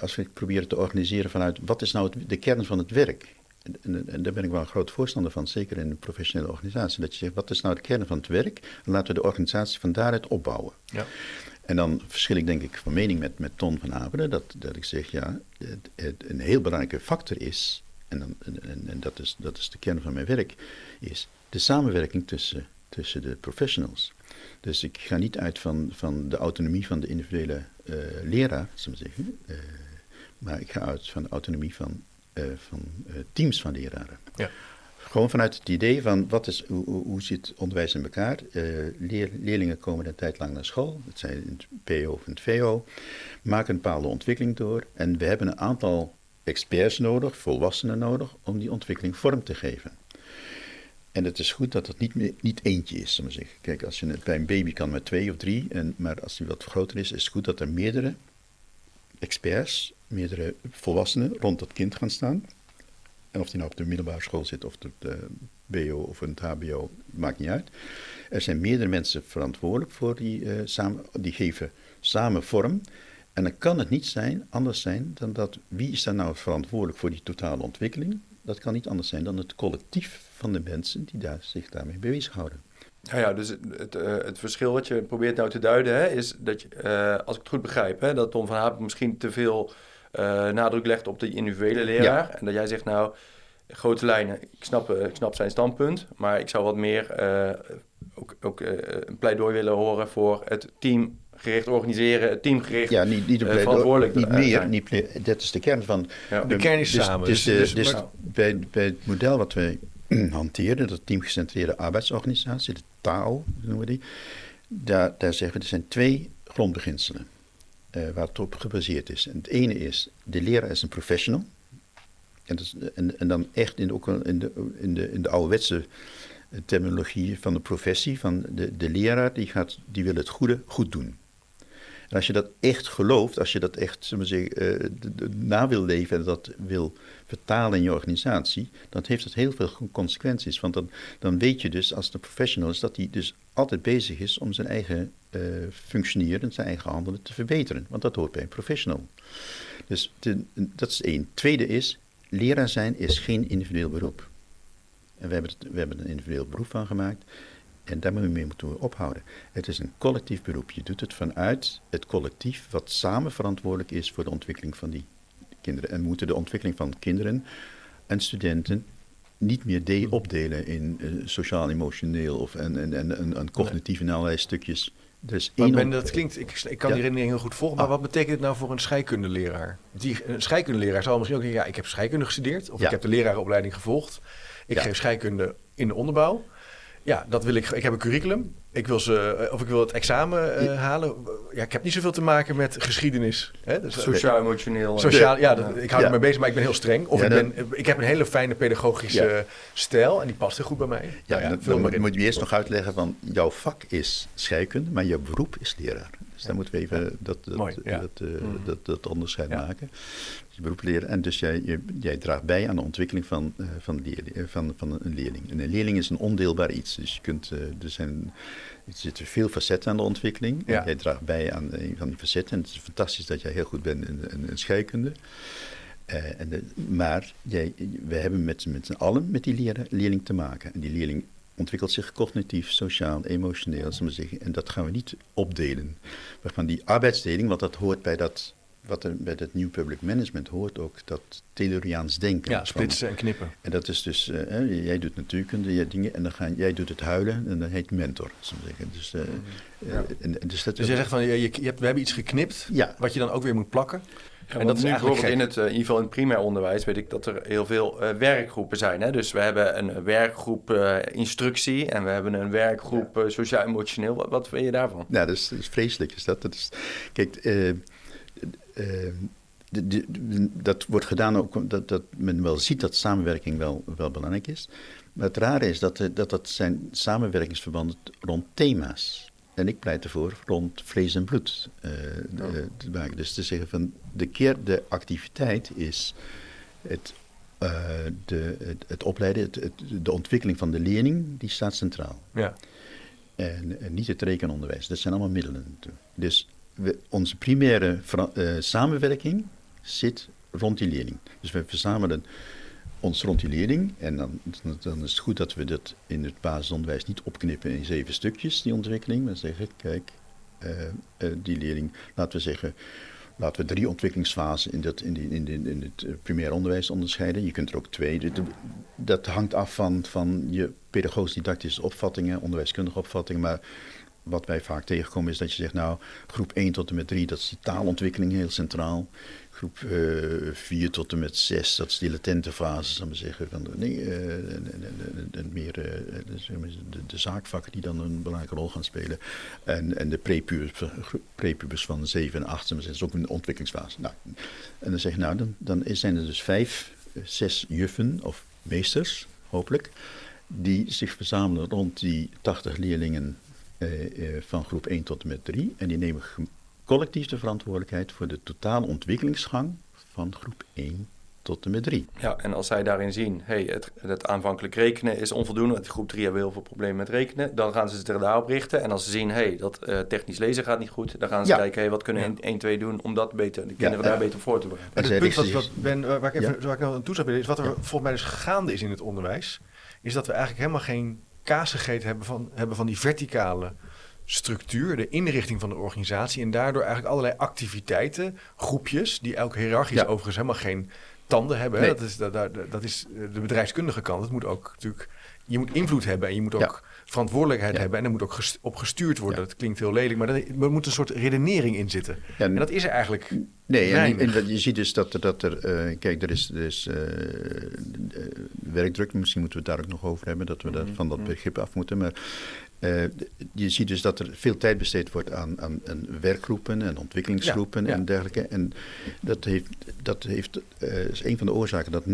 Speaker 2: als we proberen te organiseren vanuit wat is nou het, de kern van het werk. En, en, daar ben ik wel een groot voorstander van, zeker in een professionele organisatie. Dat je zegt, wat is nou de kern van het werk? En laten we de organisatie van daaruit opbouwen.
Speaker 1: Ja.
Speaker 2: En dan verschil ik denk ik van mening met, met Ton van Aperen, dat, dat ik zeg, ja, het, het- een heel belangrijke factor is, en, dan, en, en, dat, is, dat is de kern van mijn werk, is de samenwerking tussen, tussen de professionals. Dus ik ga niet uit van, van de autonomie van de individuele eh, leraar, zullen we zeggen, eh, maar ik ga uit van de autonomie van, eh, van eh, teams van leraren.
Speaker 1: Ja.
Speaker 2: Gewoon vanuit het idee van wat is, hoe, hoe, zit onderwijs in elkaar? Eh, leer- leerlingen komen een tijd lang naar school, dat zijn in het PO of in het VO, maken een bepaalde ontwikkeling door en we hebben een aantal experts nodig, volwassenen nodig, om die ontwikkeling vorm te geven. En het is goed dat het niet, meer, niet eentje is, we zeggen. Kijk, als je het bij een baby kan met twee of drie, en, maar als die wat groter is, is het goed dat er meerdere experts, meerdere volwassenen rond dat kind gaan staan. En of die nou op de middelbare school zit of op de BO of het HBO, maakt niet uit. Er zijn meerdere mensen verantwoordelijk voor die, eh, samen, die geven samen vorm. En dan kan het niet zijn, anders zijn dan dat wie is daar nou verantwoordelijk voor die totale ontwikkeling? Dat kan niet anders zijn dan het collectief van de mensen die daar, zich daarmee bezighouden.
Speaker 3: Ja, ja dus het, het, eh, het verschil wat je probeert nou te duiden, hè, is dat je, eh, als ik het goed begrijp, hè, dat Tom van Hapen misschien te veel eh, nadruk legt op de individuele leraar. En dat jij zegt, nou, grote lijnen, ik snap, eh, ik snap zijn standpunt, maar ik zou wat meer eh, ook, ook eh, een pleidooi willen horen voor het teamgericht organiseren, het teamgericht.
Speaker 2: Ja, niet, niet, een pleidooi-
Speaker 3: verantwoordelijk,
Speaker 2: niet meer.
Speaker 3: zijn.
Speaker 2: Niet, dat is de kern van.
Speaker 3: Ja.
Speaker 1: De kern is samen.
Speaker 2: Dus,
Speaker 1: Dus-
Speaker 2: de-
Speaker 1: dus-
Speaker 2: dus
Speaker 1: maar-
Speaker 2: bij, bij het model wat wij hanteren, dat teamgecentreerde arbeidsorganisatie, de TAO noemen we die, daar, daar zeggen we er zijn twee grondbeginselen eh, waar het op gebaseerd is. En het ene is, de leraar is een professional. En, is, en, dan echt in de, ook in de, in de, in de ouderwetse eh, terminologie van de professie, van de, de leraar, die, gaat, die wil het goede goed doen. En als je dat echt gelooft, als je dat echt zullen we eh, na wil leven en dat wil vertalen in je organisatie, dan heeft dat heel veel consequenties. Want dan, dan weet je dus als de professional is dat hij dus altijd bezig is om zijn eigen eh, functioneren, zijn eigen handelen te verbeteren. Want dat hoort bij een professional. Dus dat is één. Tweede is, leraar zijn is geen individueel beroep. En we hebben, het, we hebben een individueel beroep van gemaakt. En daarmee moeten we ophouden. Het is een collectief beroep. Je doet het vanuit het collectief wat samen verantwoordelijk is voor de ontwikkeling van die kinderen. En we moeten de ontwikkeling van kinderen en studenten niet meer de opdelen in eh, sociaal-emotioneel of en, en, en, en, en cognitief in allerlei stukjes.
Speaker 1: Maar Ben,
Speaker 2: op-
Speaker 1: dat klinkt, ik, ik kan
Speaker 2: Ja.
Speaker 1: die redenering heel goed volgen, maar
Speaker 2: Ah.
Speaker 1: wat betekent het nou voor een scheikundeleraar? Die, een scheikundeleraar zal misschien ook zeggen, ja, ik heb scheikunde gestudeerd, of
Speaker 2: Ja.
Speaker 1: ik heb de lerarenopleiding gevolgd. Ik
Speaker 2: Ja.
Speaker 1: geef scheikunde in de onderbouw. Ja, dat wil ik. Ik heb een curriculum. Ik wil ze, eh, of ik wil het examen eh, halen. Ja, ik heb niet zoveel te maken met geschiedenis. Hè? Dus, eh,
Speaker 3: Sociaal-emotioneel.
Speaker 1: Sociaal, ja, dat, ik hou
Speaker 2: Ja.
Speaker 1: er mee bezig, maar ik ben heel streng. Of
Speaker 2: Ja,
Speaker 1: ik,
Speaker 2: dan-
Speaker 1: ben, ik heb een hele fijne pedagogische
Speaker 2: Ja.
Speaker 1: stijl en die past er goed bij mij.
Speaker 2: Ja,
Speaker 1: Nou
Speaker 2: dan,
Speaker 1: vul
Speaker 2: dan moet, je eerst nog uitleggen van jouw vak is scheikunde, maar jouw beroep is leraar. Dus daar moeten we even dat, dat,
Speaker 1: Mooi, ja.
Speaker 2: dat, eh,
Speaker 3: Mm.
Speaker 2: dat, dat onderscheid
Speaker 1: Ja.
Speaker 2: maken. Je beroep leren. En dus jij, je, jij draagt bij aan de ontwikkeling van, eh, van, leerling, eh, van, van een leerling. En een leerling is een ondeelbaar iets. Dus je kunt, eh, er, zijn, er zitten veel facetten aan de ontwikkeling.
Speaker 1: Ja.
Speaker 2: Jij draagt bij aan een van die facetten. En het is fantastisch dat jij heel goed bent in, in, in scheikunde. En de, maar jij, we hebben met, met z'n allen met die leren- leerling te maken. En die leerling ontwikkelt zich cognitief, sociaal, emotioneel, zullen we zeggen. En dat gaan we niet opdelen. We gaan die arbeidsdeling, want dat hoort bij dat wat er bij het New Public Management hoort ook dat Tayloriaans denken.
Speaker 1: Ja, splitsen en knippen.
Speaker 2: En dat is dus, uh, jij doet natuurkunde, jij dingen, en dan ga, jij doet het huilen en dat heet mentor, zeggen. Dus, uh,
Speaker 1: ja. en, en dus, dat, dus jij zegt van, je, je, hebt, we hebben iets geknipt, ja. wat je dan ook weer moet plakken.
Speaker 3: Ja, en dat is nu bijvoorbeeld in het, in ieder geval in het primair onderwijs weet ik dat er heel veel uh, werkgroepen zijn. Hè? Dus we hebben een werkgroep uh, instructie en we hebben een werkgroep ja. sociaal-emotioneel. Wat, wat vind je daarvan?
Speaker 2: Ja, dat is, dat is vreselijk. Is dat. dat is, kijk, de, de, dat wordt gedaan ook dat, dat men wel ziet dat samenwerking wel, wel belangrijk is. Maar het rare is dat dat, dat zijn samenwerkingsverbanden rond thema's. En ik pleit ervoor rond vlees en bloed uh, oh. te maken. Dus te zeggen van de keer de activiteit is het, uh, de, het, het opleiden, het, het, de ontwikkeling van de leerling, die staat centraal. Ja. En, en, niet het rekenonderwijs. Dat zijn allemaal middelen. Dus we, onze primaire uh, samenwerking zit rond die leerling. Dus we verzamelen ons rond die leerling. En dan, dan is het goed dat we dat in het basisonderwijs niet opknippen in zeven stukjes, die ontwikkeling. Maar zeggen, kijk, uh, uh, die leerling, laten we zeggen, laten we drie ontwikkelingsfasen in, dat, in, die, in, in het primair onderwijs onderscheiden. Je kunt er ook twee. Dat, dat hangt af van, van je pedagogisch-didactische opvattingen, onderwijskundige opvattingen. Maar wat wij vaak tegenkomen is dat je zegt, nou, groep 1 tot en met 3, dat is die taalontwikkeling heel centraal. Groep uh, eh, 4 tot en met 6, dat is die latente fase, zal ik zeggen. Van, nee, uh, meer uh, de, de, zaakvakken die dan een belangrijke rol gaan spelen. En, en de prepubers, van 7 en 8, dat is ook een ontwikkelingsfase. Nou, en dan zeg je, nou, dan, dan zijn er dus vijf, zes juffen of meesters, hopelijk, die zich verzamelen rond die 80 leerlingen eh, eh, van groep 1 tot en met 3. En die nemen collectief de verantwoordelijkheid voor de totale ontwikkelingsgang van groep 1 tot en met 3.
Speaker 3: Ja, en als zij daarin zien, hey, het, het aanvankelijk rekenen is onvoldoende, want groep 3 hebben heel veel problemen met rekenen, dan gaan ze zich daarop richten. En als ze zien, hey, dat uh, technisch lezen gaat niet goed, dan gaan ze kijken, hey, wat kunnen we in 1, 2 doen om dat beter, de kinderen daar beter voor te bereiden.
Speaker 1: Maar het punt wat, wat ben, waar ik even waar ik aan toe zou willen, is wat er volgens mij dus gaande is in het onderwijs, is dat we eigenlijk helemaal geen kaas gegeten hebben van, hebben van die verticale structuur, de inrichting van de organisatie. En daardoor eigenlijk allerlei activiteiten, groepjes, die elk hiërarchisch overigens helemaal geen tanden hebben. Dat, is, dat, dat, is de bedrijfskundige kant. Het moet ook natuurlijk, je moet invloed hebben en je moet ook verantwoordelijkheid hebben. En er moet ook op gestuurd worden. Dat klinkt heel lelijk, maar er moet een soort redenering in zitten. en dat is er eigenlijk.
Speaker 2: Nee, en, je ziet dus dat, dat er. Uh, kijk, er is, er is uh, werkdruk. Misschien moeten we het daar ook nog over hebben. Dat we dat, mhm, van dat mhm. begrip af moeten. Maar uh, je ziet dus dat er veel tijd besteed wordt aan, aan, aan werkgroepen en ontwikkelingsgroepen en dergelijke. En dat, heeft, dat heeft, is een van de oorzaken dat 90%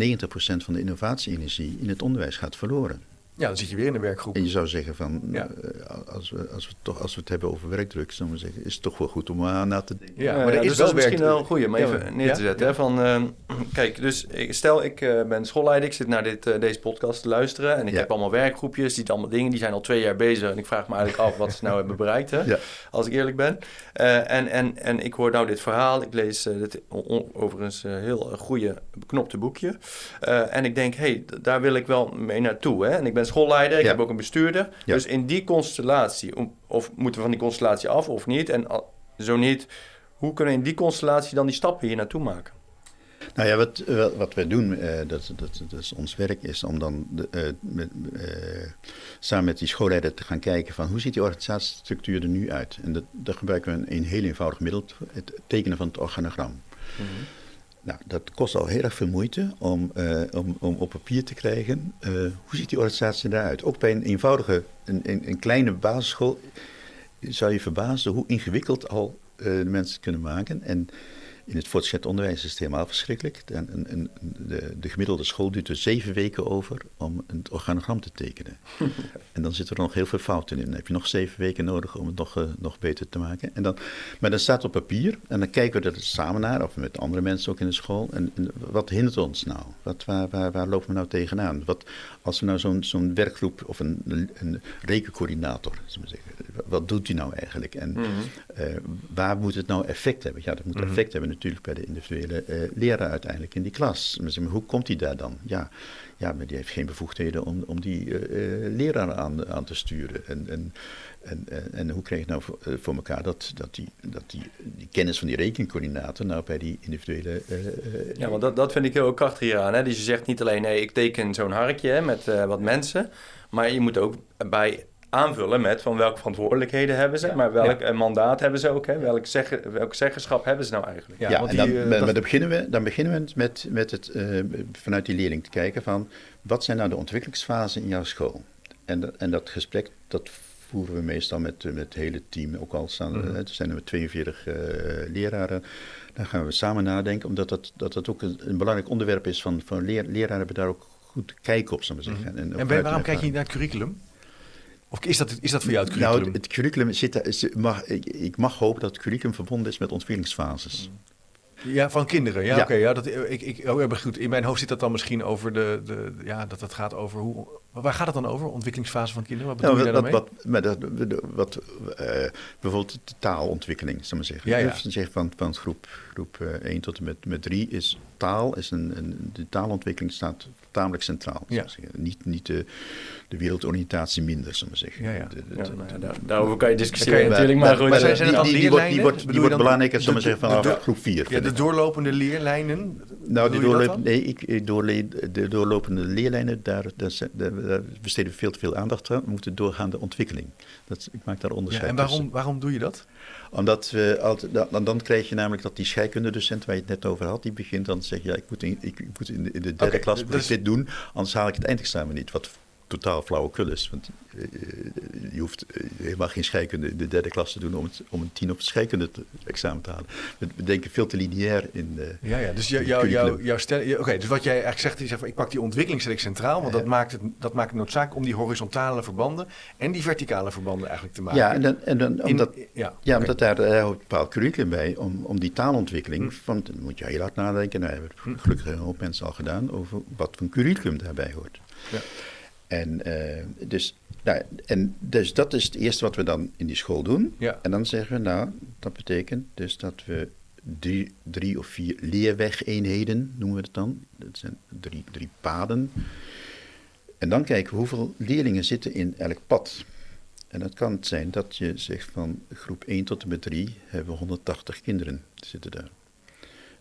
Speaker 2: van de innovatie-energie in het onderwijs gaat verloren.
Speaker 1: Ja, dan zit je weer in de werkgroep.
Speaker 2: En je zou zeggen van, ja. uh, als, we, als, we toch, als we het hebben over werkdruk, zou we zeggen, is het toch wel goed om aan na te denken.
Speaker 3: Ja, maar er is dus wel is misschien wel een goede om even neer te zetten. Hè, van, uh, kijk, dus stel ik uh, ben schoolleider, ik zit naar dit, deze podcast te luisteren en ik heb allemaal werkgroepjes, die allemaal dingen, die zijn al twee jaar bezig en ik vraag me eigenlijk af wat ze nou hebben bereikt, hè, als ik eerlijk ben. en, en, en ik hoor nou dit verhaal, ik lees dit overigens een heel goede beknopte boekje en ik denk, hé, hey, daar wil ik wel mee naartoe. Hè, en ik ben schoolleider, ik heb ook een bestuurder. Dus in die constellatie, of moeten we van die constellatie af of niet? En zo niet, hoe kunnen we in die constellatie dan die stappen hier naartoe maken?
Speaker 2: Nou ja, wat, wat wij doen, uh, dat, dat, dat, is ons werk, is om dan de, uh, met, uh, samen met die schoolleider te gaan kijken van hoe ziet die organisatiestructuur er nu uit. En dat, daar gebruiken we een, een heel eenvoudig middel, het tekenen van het organogram. Mm nou, dat kost al heel erg veel moeite om, uh, om, om op papier te krijgen. Uh, hoe ziet die organisatie eruit? Ook bij een eenvoudige, een, een, een kleine basisschool zou je verbazen hoe ingewikkeld al uh, de mensen kunnen maken. En in het voortgezet onderwijs is het helemaal verschrikkelijk. De, een, de, de, gemiddelde school duurt er zeven weken over om een organogram te tekenen. en dan zitten er nog heel veel fouten in. Dan heb je nog zeven weken nodig om het nog, uh, nog beter te maken. En dan, maar dan staat op papier en dan kijken we er samen naar, of met andere mensen ook in de school. En, en wat hindert ons nou? Wat, waar, waar, waar lopen we nou tegenaan? Wat, als we nou zo'n zo'n werkgroep of een, een rekencoördinator, zeggen, wat doet die nou eigenlijk? En mm waar moet het nou effect hebben? Ja, dat moet effect hebben natuurlijk bij de individuele uh, leraar uiteindelijk in die klas. Maar hoe komt hij daar dan? Ja, ja maar die heeft geen bevoegdheden om, om die uh, leraar aan, aan te sturen. En, en, en, en, hoe krijg je nou voor, voor, elkaar dat, dat, die, dat die, kennis van die rekencoördinator nou bij die individuele...
Speaker 3: ja, want dat, dat vind ik heel krachtig hieraan. Hè? Dus je zegt niet alleen, nee, ik teken zo'n harkje met wat mensen... Maar je moet ook bij aanvullen met van welke verantwoordelijkheden hebben ze, maar welk ja. mandaat hebben ze ook, hè? Welk, zeg, welk zeggenschap hebben ze nou eigenlijk?
Speaker 2: Ja, want en dan, die, uh, dan, beginnen we, dan beginnen we met, met het, uh, vanuit die leerling te kijken van wat zijn nou de ontwikkelingsfasen in jouw school? En, dat, en dat gesprek dat voeren we meestal met, met het hele team, ook al staan, mm -hmm. er zijn er 42 uh, leraren. Dan gaan we samen nadenken, omdat dat, dat, dat ook een, een belangrijk onderwerp is van, van leer, leraren hebben daar ook goed kijk op, zullen we zeggen.
Speaker 1: Mm -hmm. En, en waarom kijk je naar het curriculum? Of is dat, is dat voor jou het curriculum?
Speaker 2: Nou, het, curriculum zit, mag, ik, ik, mag hopen dat het curriculum verbonden is met ontwikkelingsfases.
Speaker 1: Ja, van kinderen. Ja, ja. oké. ja, dat, ik, ik, oh, goed. In mijn hoofd zit dat dan misschien over de, de ja, dat het gaat over hoe. Waar gaat het dan over? Ontwikkelingsfase van kinderen? Wat bedoel nou, je daarmee?
Speaker 2: Wat, wat, wat, uh, bijvoorbeeld de taalontwikkeling, zal maar zeggen. Ja, ja. Dus zeg van, van groep, groep uh, 1 tot en met, met 3 is taal, is een, een, de taalontwikkeling staat tamelijk centraal. Ja. Niet, niet de, de wereldoriëntatie minder, zullen we zeggen. Ja, ja. De, de,
Speaker 3: ja nou, daar, daarover kan je discussiëren natuurlijk, maar, maar,
Speaker 2: maar, maar zijn, die, die, die, wordt, die wordt, die wordt belangrijker, zullen we zeggen, vanaf groep 4.
Speaker 1: Ja, de doorlopende leerlijnen?
Speaker 2: Nou, de, doorloop, nee, ik, doorle, de doorlopende leerlijnen, daar, daar, daar, besteden we veel te veel aandacht aan. We moeten doorgaande ontwikkeling. Dat, ik maak daar onderscheid
Speaker 1: ja, En waarom, waarom doe je dat?
Speaker 2: Omdat we altijd, dan, dan krijg je namelijk dat die scheikundedocent waar je het net over had, die begint dan te zeggen, ja, ik moet in, ik, ik moet in, de, in de derde okay, klas dus, dit doen, anders haal ik het eindexamen niet. Wat totaal flauwekul is. Want uh, je hoeft helemaal geen scheikunde in de derde klas te doen om, het, om een tien op het scheikunde te, examen te halen. We, denken veel te lineair in de.
Speaker 1: Ja, ja dus jou, jou, jou, jouw stel. Oké, dus wat jij eigenlijk zegt, is ik pak die ontwikkelingsreeks centraal, want dat, maakt het, dat maakt het noodzakelijk om die horizontale verbanden en die verticale verbanden eigenlijk te maken.
Speaker 2: Ja, en dan, en dan omdat, in, ja, ja okay. omdat daar uh, een bepaald curriculum bij, om, om die taalontwikkeling, hm. van, dan moet je heel hard nadenken. Nou, hebben hm. gelukkig een hoop mensen al gedaan over wat voor curriculum daarbij hoort. Ja. En, uh, dus, nou, en dus dat is het eerste wat we dan in die school doen. Ja. En dan zeggen we, nou, dat betekent dus dat we drie, drie of vier leerwegeenheden, noemen we het dan. Dat zijn drie, drie paden. En dan kijken we hoeveel leerlingen zitten in elk pad. En dat kan zijn dat je zegt van groep 1 tot en met 3 hebben we 180 kinderen zitten daar.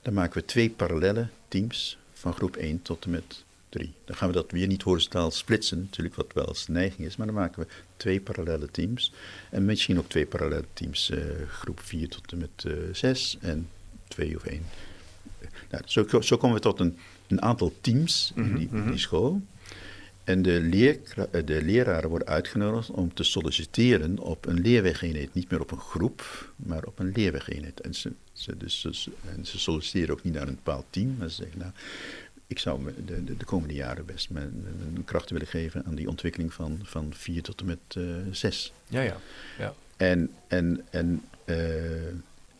Speaker 2: Dan maken we twee parallele teams van groep 1 tot en met 3. Dan gaan we dat weer niet horizontaal splitsen, natuurlijk wat wel eens de neiging is, maar dan maken we twee parallele teams. En misschien ook twee parallele teams, uh, groep 4 tot en met uh, 6 en 2 of 1. Nou, zo, zo, komen we tot een, een aantal teams in die, -hmm. die school. En de, leer, de, leraren worden uitgenodigd om te solliciteren op een leerwegeenheid. Niet meer op een groep, maar op een leerwegeenheid. En ze, ze, dus, ze, en ze solliciteren ook niet naar een bepaald team, maar ze zeggen, nou, ik zou de, de, de, komende jaren best mijn, mijn kracht willen geven aan die ontwikkeling van, van vier tot en met uh, zes.
Speaker 1: Ja, ja. ja.
Speaker 2: En, en, en, uh,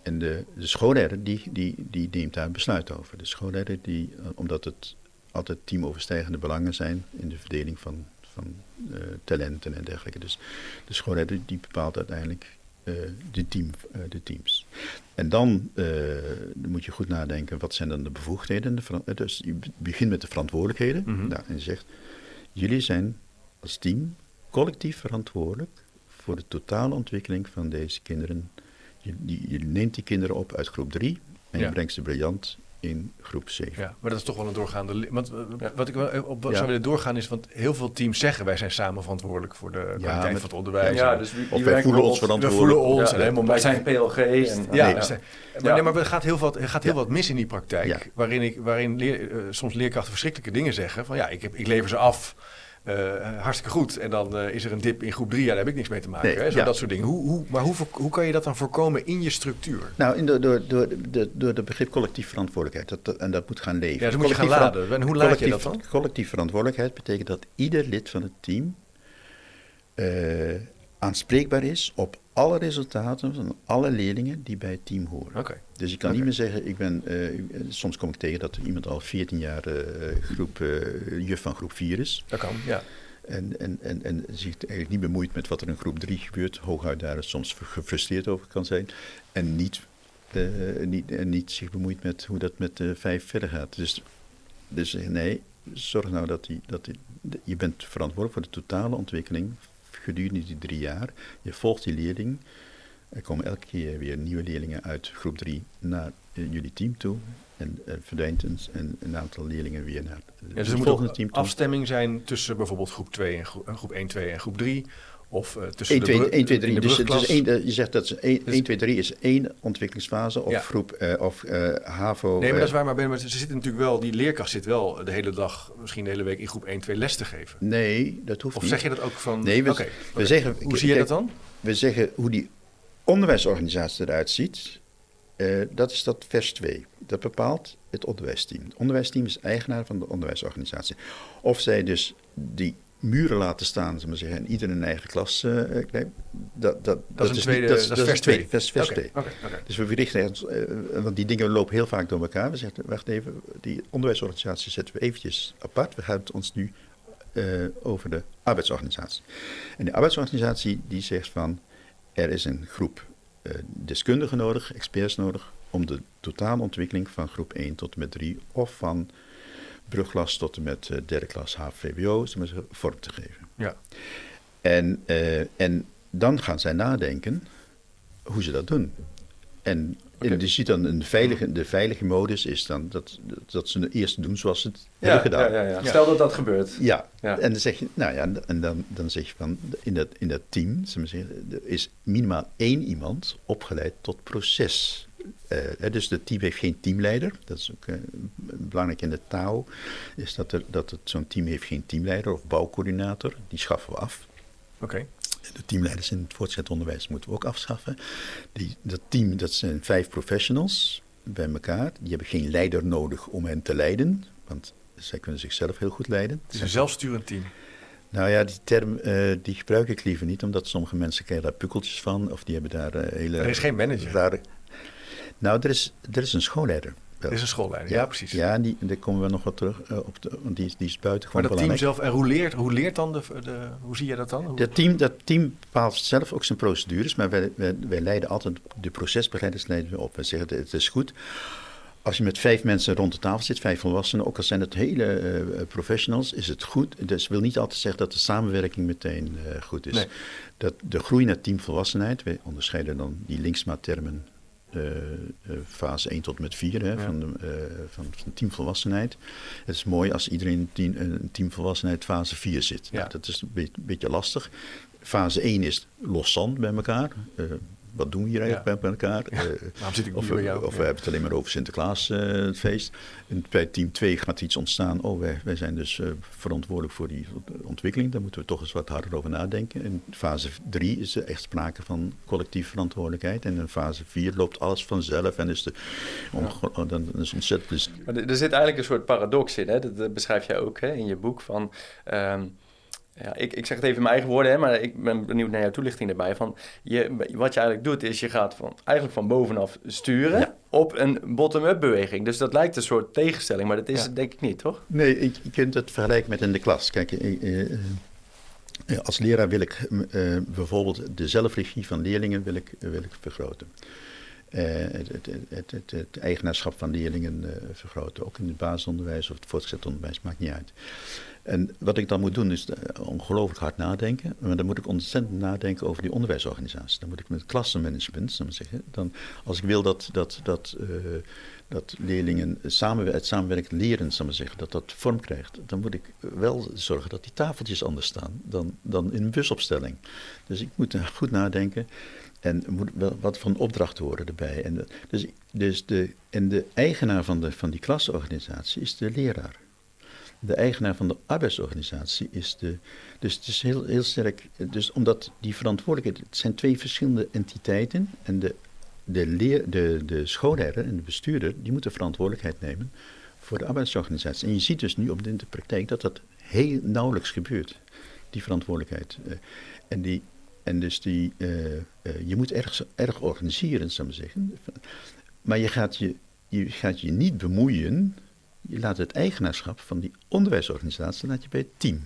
Speaker 2: en de, de schoolleider die, die, die neemt daar besluit over. De schoolleider, die, omdat het altijd teamoverstijgende belangen zijn in de verdeling van, van uh, talenten en dergelijke. Dus de schoolleider die bepaalt uiteindelijk de, team, de teams. En dan uh, moet je goed nadenken, wat zijn dan de bevoegdheden? De dus je begint met de verantwoordelijkheden. Mm -hmm. nou, en je zegt, jullie zijn als team collectief verantwoordelijk voor de totale ontwikkeling van deze kinderen. Je, je, je neemt die kinderen op uit groep 3 en ja. je brengt ze briljant in groep 7.
Speaker 1: Ja, maar dat is toch wel een doorgaande... Want ja. wat ik wel op ja. zou willen doorgaan is... want heel veel teams zeggen... wij zijn samen verantwoordelijk voor de kwaliteit ja, van het onderwijs.
Speaker 2: Ja, dus wie, of wij voelen ons verantwoordelijk.
Speaker 1: We voelen ons. en helemaal
Speaker 3: wij zijn PLG. En,
Speaker 1: ja, nee, maar, nee, maar er gaat heel wat, er gaat heel wat mis in die praktijk... waarin, ik, waarin leer, uh, soms leerkrachten verschrikkelijke dingen zeggen... van ja, ik, heb, ik lever ze af... Uh, hartstikke goed. En dan uh, is er een dip in groep 3. Ja, daar heb ik niks mee te maken. Nee, hè? Zo ja. Dat soort dingen. Hoe, hoe, maar hoe, hoe kan je dat dan voorkomen in je structuur?
Speaker 2: Nou, in de, door, door, door, door het begrip collectief verantwoordelijkheid. Dat, en dat moet gaan leven.
Speaker 1: Ja, dat moet je gaan laden. En hoe laat je dat dan?
Speaker 2: Collectief verantwoordelijkheid betekent dat ieder lid van het team... Uh, aanspreekbaar is op alle resultaten van alle leerlingen die bij het team horen.
Speaker 1: Okay.
Speaker 2: Dus ik kan okay. niet meer zeggen, ik ben, uh, soms kom ik tegen dat iemand al 14 jaar uh, groep, uh, juf van groep 4 is.
Speaker 1: Dat kan, ja.
Speaker 2: En, en, en, en zich eigenlijk niet bemoeit met wat er in groep 3 gebeurt. Hooguit daar soms gefrustreerd over kan zijn. En niet eh, niet, en niet zich bemoeit met hoe dat met de vijf verder gaat. Dus, dus nee, zorg nou dat, die, dat die, je bent verantwoordelijk voor de totale ontwikkeling gedurende die drie jaar. Je volgt die leerling. Er komen elke keer weer nieuwe leerlingen uit groep 3 naar uh, jullie team toe. En uh, verdwijnt een, een, een, aantal leerlingen weer naar
Speaker 1: ja, dus het volgende team toe. afstemming zijn tussen bijvoorbeeld groep 2 en groep, groep 1, 2 en groep 3. Of uh, tussen
Speaker 2: 1, 2, 1, 2, 3. Dus, dus één, je zegt dat 1, dus, 1, 2, 3 is één ontwikkelingsfase of ja. groep uh, of HAVO.
Speaker 1: Nee, maar dat is waar. Maar, ben, maar ze zitten natuurlijk wel, die leerkracht zit wel de hele dag, misschien de hele week in groep 1, 2 les te geven.
Speaker 2: Nee, dat hoeft
Speaker 1: of
Speaker 2: niet.
Speaker 1: Of zeg je dat ook van...
Speaker 2: Nee, we,
Speaker 1: okay,
Speaker 2: we
Speaker 1: okay.
Speaker 2: zeggen...
Speaker 1: Hoe zie je dat dan?
Speaker 2: We zeggen hoe die onderwijsorganisatie eruit ziet. Dat is dat vers 2. Dat bepaalt het onderwijsteam. Het onderwijsteam is eigenaar van de onderwijsorganisatie. Of zij dus die muren laten staan, zeg maar zeggen, en ieder een eigen klas uh, dat, dat, dat,
Speaker 1: dat, is, een tweede,
Speaker 2: niet,
Speaker 1: dat, is, dat is vers 2.
Speaker 2: Vers, vers
Speaker 1: okay, okay, okay.
Speaker 2: Dus we richten ons, uh, want die dingen lopen heel vaak door elkaar. We zeggen, wacht even, die onderwijsorganisatie zetten we eventjes apart. We gaan het ons nu uh, over de arbeidsorganisatie. En de arbeidsorganisatie die zegt van, er is een groep deskundigen nodig, experts nodig, om de totale ontwikkeling van groep 1 tot en met 3 of van brugklas tot en met uh, derde klas HVWO vorm te geven.
Speaker 1: Ja.
Speaker 2: En, uh, en dan gaan zij nadenken hoe ze dat doen. En, okay. en je ziet dan een veilige, de veilige modus is dan dat, dat ze het eerst doen zoals ze het
Speaker 3: ja,
Speaker 2: hebben gedaan.
Speaker 3: Ja, ja, ja. Stel dat dat gebeurt.
Speaker 2: Ja. ja, en dan zeg je, nou ja, en dan, dan zeg je van in dat, in dat team zeggen, er is minimaal één iemand opgeleid tot proces. Uh, dus het team heeft geen teamleider. Dat is ook uh, belangrijk in de taal. Is dat, er, dat het, zo'n team heeft geen teamleider of bouwcoördinator. Die schaffen we af.
Speaker 1: Oké. Okay.
Speaker 2: De teamleiders in het voortgezet onderwijs moeten we ook afschaffen. Die, dat team, dat zijn vijf professionals bij elkaar. Die hebben geen leider nodig om hen te leiden. Want zij kunnen zichzelf heel goed leiden.
Speaker 1: Het is een zelfsturend team.
Speaker 2: Nou ja, die term uh, die gebruik ik liever niet, omdat sommige mensen krijgen daar pukkeltjes van. Of die hebben daar uh, hele...
Speaker 1: Er is geen manager.
Speaker 2: Rare... Nou, er is, er is een schoolleider.
Speaker 1: Er is een schoolleider, ja, ja precies.
Speaker 2: Ja, en die, daar komen we nog wat terug uh, op, de, want die, die is buiten
Speaker 1: Maar dat
Speaker 2: belangrijk.
Speaker 1: team zelf, en hoe leert, hoe leert dan de, de hoe zie je dat dan? Hoe...
Speaker 2: Dat team, dat team bepaalt zelf ook zijn procedures, maar wij, wij, wij leiden altijd, de procesbegeleiders leiden we op. We zeggen, het is goed als je met vijf mensen rond de tafel zit, vijf volwassenen, ook al zijn het hele uh, professionals, is het goed. Dus wil niet altijd zeggen dat de samenwerking meteen uh, goed is.
Speaker 1: Nee.
Speaker 2: Dat de groei naar teamvolwassenheid, we onderscheiden dan die linksma-termen fase 1 tot met 4 hè, ja. van, de, van, van teamvolwassenheid. Het is mooi als iedereen in een teamvolwassenheid fase 4 zit.
Speaker 1: Ja.
Speaker 2: Nou, dat is een beetje, beetje lastig. Fase 1 is loszand bij elkaar wat doen we hier eigenlijk bij elkaar?
Speaker 1: Uh, ik
Speaker 2: of
Speaker 1: bij jou?
Speaker 2: of we hebben het alleen maar over Sinterklaas, uh, het feest. En bij team 2 gaat iets ontstaan. Oh, wij, wij zijn dus uh, verantwoordelijk voor die ontwikkeling. Daar moeten we toch eens wat harder over nadenken. In fase 3 is er echt sprake van collectieve verantwoordelijkheid. En in fase 4 loopt alles vanzelf en is de, ja. dan is ontzettend...
Speaker 3: Maar er zit eigenlijk een soort paradox in. Hè? Dat, dat beschrijf jij ook hè, in je boek van... Um, ja, ik, ik zeg het even in mijn eigen woorden, hè, maar ik ben benieuwd naar jouw toelichting erbij. Van je, wat je eigenlijk doet, is je gaat van, eigenlijk van bovenaf sturen ja. op een bottom-up beweging. Dus dat lijkt een soort tegenstelling, maar dat is
Speaker 2: Ja.
Speaker 3: het denk ik niet, toch?
Speaker 2: Nee, ik, je kunt het vergelijken met in de klas. Kijk, eh, eh, eh, als leraar wil ik eh, bijvoorbeeld de zelfregie van leerlingen wil ik, wil ik vergroten. Eh, het, het, het, het, het eigenaarschap van leerlingen vergroten. Ook in het basisonderwijs of het voortgezet onderwijs, maakt niet uit. En wat ik dan moet doen is uh, ongelooflijk hard nadenken. Maar dan moet ik ontzettend nadenken over die onderwijsorganisatie. Dan moet ik met klassenmanagement, zeggen. Dan, als ik wil dat, dat, dat, uh, dat leerlingen samen, het samenwerken leren, zeggen, dat dat vorm krijgt. Dan moet ik wel zorgen dat die tafeltjes anders staan dan, dan in een busopstelling. Dus ik moet goed nadenken. En moet wel wat van opdrachten worden erbij. En dus, dus de, en de eigenaar van, de, van die klasorganisatie is de leraar. De eigenaar van de arbeidsorganisatie is de. Dus het is heel, heel sterk. Dus omdat die verantwoordelijkheid. Het zijn twee verschillende entiteiten. En de, de, leer, de, de en de bestuurder. die moeten verantwoordelijkheid nemen. voor de arbeidsorganisatie. En je ziet dus nu op de, in de praktijk dat dat heel nauwelijks gebeurt. Die verantwoordelijkheid. En die. En dus die, uh, uh, je moet erg, erg organiseren, zou ik zeggen. Maar je gaat je, je gaat je niet bemoeien. Je laat het eigenaarschap van die onderwijsorganisatie laat je bij het team.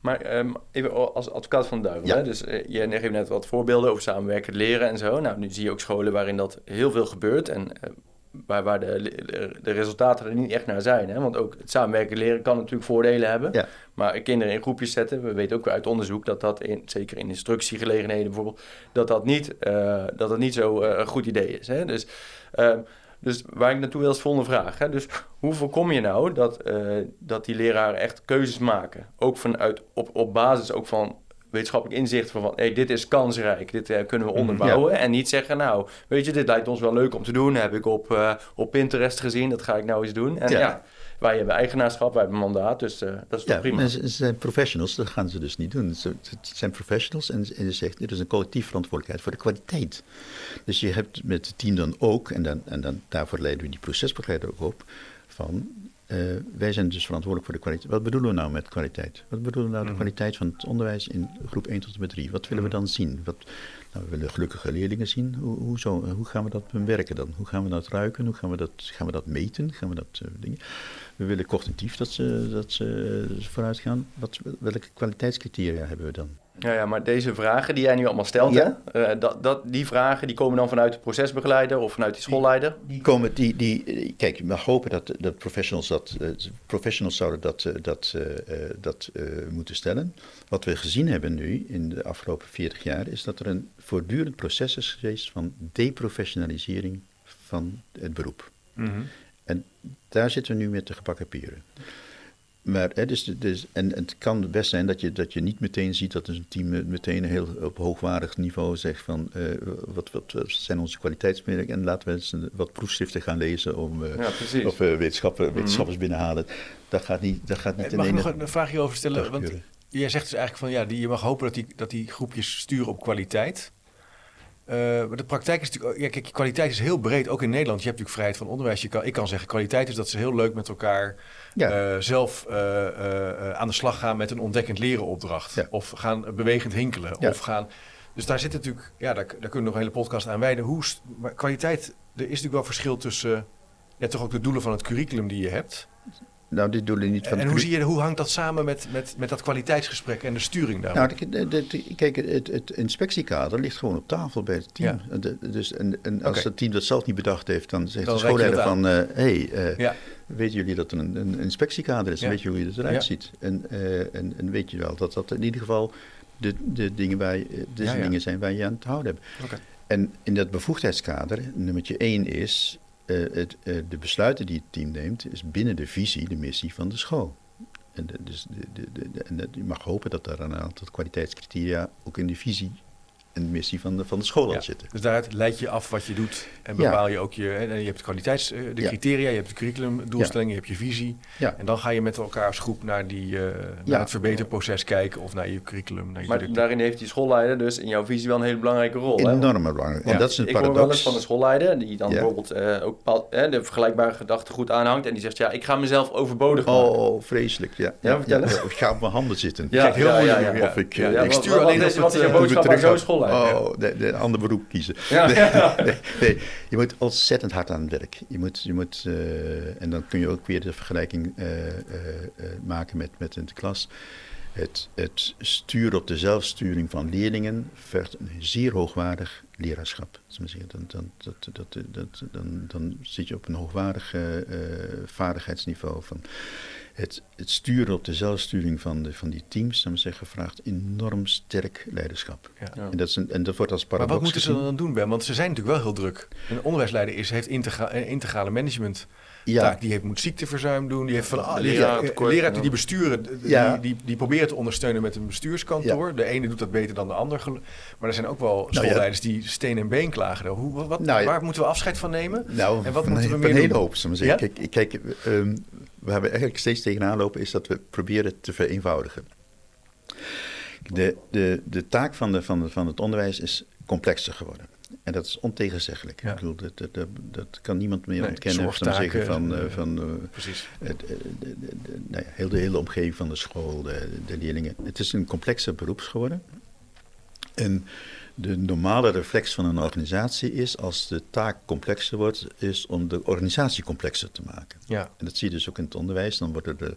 Speaker 3: Maar ehm, even als advocaat van de duivel.
Speaker 2: Ja.
Speaker 3: Hè? Dus uh, je geeft net wat voorbeelden over samenwerken, leren en zo. Nou, nu zie je ook scholen waarin dat heel veel gebeurt. En uh, waar, waar de, de, de, resultaten er niet echt naar zijn. Hè? Want ook het samenwerken leren kan natuurlijk voordelen hebben.
Speaker 2: Ja.
Speaker 3: Maar kinderen in groepjes zetten, we weten ook uit onderzoek dat dat, in, zeker in instructiegelegenheden bijvoorbeeld, dat dat niet, uh, dat dat niet zo een goed idee is. Hè? Dus... Dus waar ik naartoe wil is de volgende vraag. Hè? Dus hoe voorkom je nou dat, uh, dat die leraren echt keuzes maken? Ook vanuit, op, op basis ook van wetenschappelijk inzicht van, van hey, dit is kansrijk, dit uh, kunnen we onderbouwen. Ja. En niet zeggen, nou, weet je, dit lijkt ons wel leuk om te doen. Heb ik op, uh, op Pinterest gezien, dat ga ik nou eens doen. En ja, ja wij hebben eigenaarschap, wij hebben mandaat, dus uh, dat is toch
Speaker 2: ja,
Speaker 3: prima.
Speaker 2: Ze zijn professionals, dat gaan ze dus niet doen. Ze, het zijn professionals en, en ze zegt, dit is een collectief verantwoordelijkheid voor de kwaliteit. Dus je hebt met het team dan ook, en, dan, en dan, daarvoor leiden we die procesbegeleider ook op, van uh, wij zijn dus verantwoordelijk voor de kwaliteit. Wat bedoelen we nou met kwaliteit? Wat bedoelen we nou de kwaliteit van het onderwijs in groep 1 tot en met 3? Wat willen we dan zien? Wat, nou, we willen gelukkige leerlingen zien. Hoe, hoe, zo, hoe gaan we dat bewerken dan? Hoe gaan we dat ruiken? Hoe gaan we dat, gaan we dat meten? Gaan we dat uh, dingen? We willen cognitief dat ze, dat ze vooruit gaan. Wat, welke kwaliteitscriteria hebben we dan?
Speaker 3: Ja, ja, maar deze vragen die jij nu allemaal stelt,
Speaker 2: Ja.
Speaker 3: hè, uh, dat, dat, die vragen die komen dan vanuit de procesbegeleider of vanuit die schoolleider?
Speaker 2: Die komen, die, die, kijk, we hopen dat, dat professionals, dat, uh, professionals zouden dat, uh, dat, dat moeten stellen. Wat we gezien hebben nu in de afgelopen 40 jaar is dat er een voortdurend proces is geweest van deprofessionalisering van het beroep.
Speaker 1: Mhm.
Speaker 2: En daar zitten we nu met de gebakken pieren. Maar, hè, dus, dus, en het kan best zijn dat je, dat je niet meteen ziet dat een team meteen heel op hoogwaardig niveau zegt van uh, wat, wat, wat, zijn onze kwaliteitsmerken en laten we eens wat proefschriften gaan lezen om, uh,
Speaker 3: ja,
Speaker 2: of uh, wetenschappers, wetenschappers mm binnenhalen. Dat gaat niet, dat gaat niet
Speaker 1: Mag
Speaker 2: in
Speaker 1: ik nog een vraag hierover stellen? Want jij zegt dus eigenlijk van ja, die, je mag hopen dat die, dat die groepjes sturen op kwaliteit. Uh, maar de praktijk is natuurlijk, ja, kijk, kwaliteit is heel breed, ook in Nederland. Je hebt natuurlijk vrijheid van onderwijs. Je kan, ik kan zeggen, kwaliteit is dat ze heel leuk met elkaar ja. uh, zelf uh, aan de slag gaan met een ontdekkend leren opdracht.
Speaker 2: Ja.
Speaker 1: Of gaan bewegend hinkelen.
Speaker 2: Ja.
Speaker 1: Of gaan, dus daar zit natuurlijk, ja, daar, daar kunnen we nog een hele podcast aan wijden. Hoe, maar kwaliteit, er is natuurlijk wel verschil tussen, ja, toch ook de doelen van het curriculum die je hebt.
Speaker 2: Nou, dit doelen niet van
Speaker 1: En hoe, zie je, hoe hangt dat samen met, met, met dat kwaliteitsgesprek en de sturing daar?
Speaker 2: Nou, de, de, de, kijk, het, het, inspectiekader ligt gewoon op tafel bij het team.
Speaker 1: Ja.
Speaker 2: Dus, en, en als het team dat zelf niet bedacht heeft, dan zegt
Speaker 1: Dan
Speaker 2: de schoolleider van... hé, hey, uh,
Speaker 1: Ja.
Speaker 2: weten jullie dat er een, een inspectiekader is?
Speaker 1: Ja.
Speaker 2: Weet je hoe je het eruit ziet? En, uh, en, en weet je wel dat dat in ieder geval de, de, dingen, waar je, de
Speaker 1: Ja, ja.
Speaker 2: dingen zijn waar je aan te houden hebt. En in dat bevoegdheidskader, nummertje één is... Uh, het, uh, de besluiten die het team neemt, is binnen de visie, de missie van de school. En, dus de, de, en je mag hopen dat daar een aantal kwaliteitscriteria ook in de visie en de missie van de, van de school al
Speaker 1: Ja.
Speaker 2: zitten.
Speaker 1: Dus daaruit leid je af wat je doet en
Speaker 2: Ja.
Speaker 1: bepaal je ook je, hè, je hebt de kwaliteits, eh, de
Speaker 2: Ja.
Speaker 1: criteria, je hebt de curriculumdoelstellingen, je hebt je visie.
Speaker 2: Ja.
Speaker 1: En dan ga je met elkaar als groep naar, die, eh, naar
Speaker 2: Ja.
Speaker 1: het verbeterproces kijken of naar je curriculum. Naar je
Speaker 3: Maar daarin heeft die schoolleider dus in jouw visie wel een hele belangrijke rol. hè?
Speaker 2: Enorm belangrijk.
Speaker 1: Ja.
Speaker 2: En dat is een
Speaker 3: ik hoor wel eens
Speaker 2: paradox.
Speaker 3: van een schoolleider die dan
Speaker 2: Ja.
Speaker 3: bijvoorbeeld eh, ook bepaald, de vergelijkbare gedachtegoed aanhangt. En die zegt, ja, ik ga mezelf overbodig maken.
Speaker 2: Oh, vreselijk. Ja.
Speaker 3: Ja, vertel
Speaker 2: ik ga op mijn handen zitten.
Speaker 3: Ja,
Speaker 1: Kijk, heel
Speaker 3: ja,
Speaker 1: moeilijk.
Speaker 2: Of ik,
Speaker 1: Ja, ja,
Speaker 2: ik
Speaker 3: stuur alleen wat is je
Speaker 1: eh,
Speaker 3: boodschap aan zo'n
Speaker 2: Oh, de, de andere beroep kiezen.
Speaker 3: Ja,
Speaker 2: nee, nee, nee, je moet ontzettend hard aan het werk. Je moet, je moet, eh, en dan kun je ook weer de vergelijking eh, eh, maken met, met in de klas. Het, het sturen op de zelfsturing van leerlingen vergt een zeer hoogwaardig leraarschap. Dan, dan, dat, dat, dat, dan, dan zit je op een hoogwaardig vaardigheidsniveau. Van het, het sturen op de zelfsturing van, de, van die teams, maar zeggen, vraagt enorm sterk leiderschap.
Speaker 1: Ja.
Speaker 2: En, dat is een, en dat wordt als
Speaker 1: Maar
Speaker 2: paradox
Speaker 1: wat moeten ze dan doen, Ben? Want ze zijn natuurlijk wel heel druk. Een onderwijsleider is, heeft integra een integrale management.
Speaker 2: Ja.
Speaker 1: Taak. Die heeft, moet ziekteverzuim doen. Die heeft van ah,
Speaker 3: Leraar
Speaker 1: die die besturen,
Speaker 2: Ja.
Speaker 1: die, die, die proberen te ondersteunen met een bestuurskantoor. De ene doet dat beter dan de ander. Maar er zijn ook wel
Speaker 2: Nou ja.
Speaker 1: schoolleiders die steen en been klagen. Hoe, wat, wat-
Speaker 2: Nou ja.
Speaker 1: Waar moeten we afscheid van nemen?
Speaker 2: Nou,
Speaker 1: En wat
Speaker 2: van,
Speaker 1: moeten we meer
Speaker 2: een hele
Speaker 1: doen?
Speaker 2: hoop. Zeggen. Kijk, kijk ehm, waar we eigenlijk steeds tegenaan lopen is dat we proberen het te vereenvoudigen. De, de, de taak van, de, van, de, van het onderwijs is complexer geworden. En dat is ontegenzeggelijk.
Speaker 1: Ja.
Speaker 2: Ik bedoel, dat, dat, dat, dat kan niemand meer
Speaker 1: Nee,
Speaker 2: ontkennen. of maar zeggen van,
Speaker 1: zorgtaken,
Speaker 2: eh, van eh,
Speaker 1: Precies.
Speaker 2: het, eh, de, de, de, nou ja, heel de hele omgeving van de school, de, leerlingen. Het is een complexer beroeps geworden. En de normale reflex van een organisatie is, als de taak complexer wordt, is om de organisatie complexer te maken.
Speaker 1: Ja.
Speaker 2: En dat zie je dus ook in het onderwijs. Dan worden de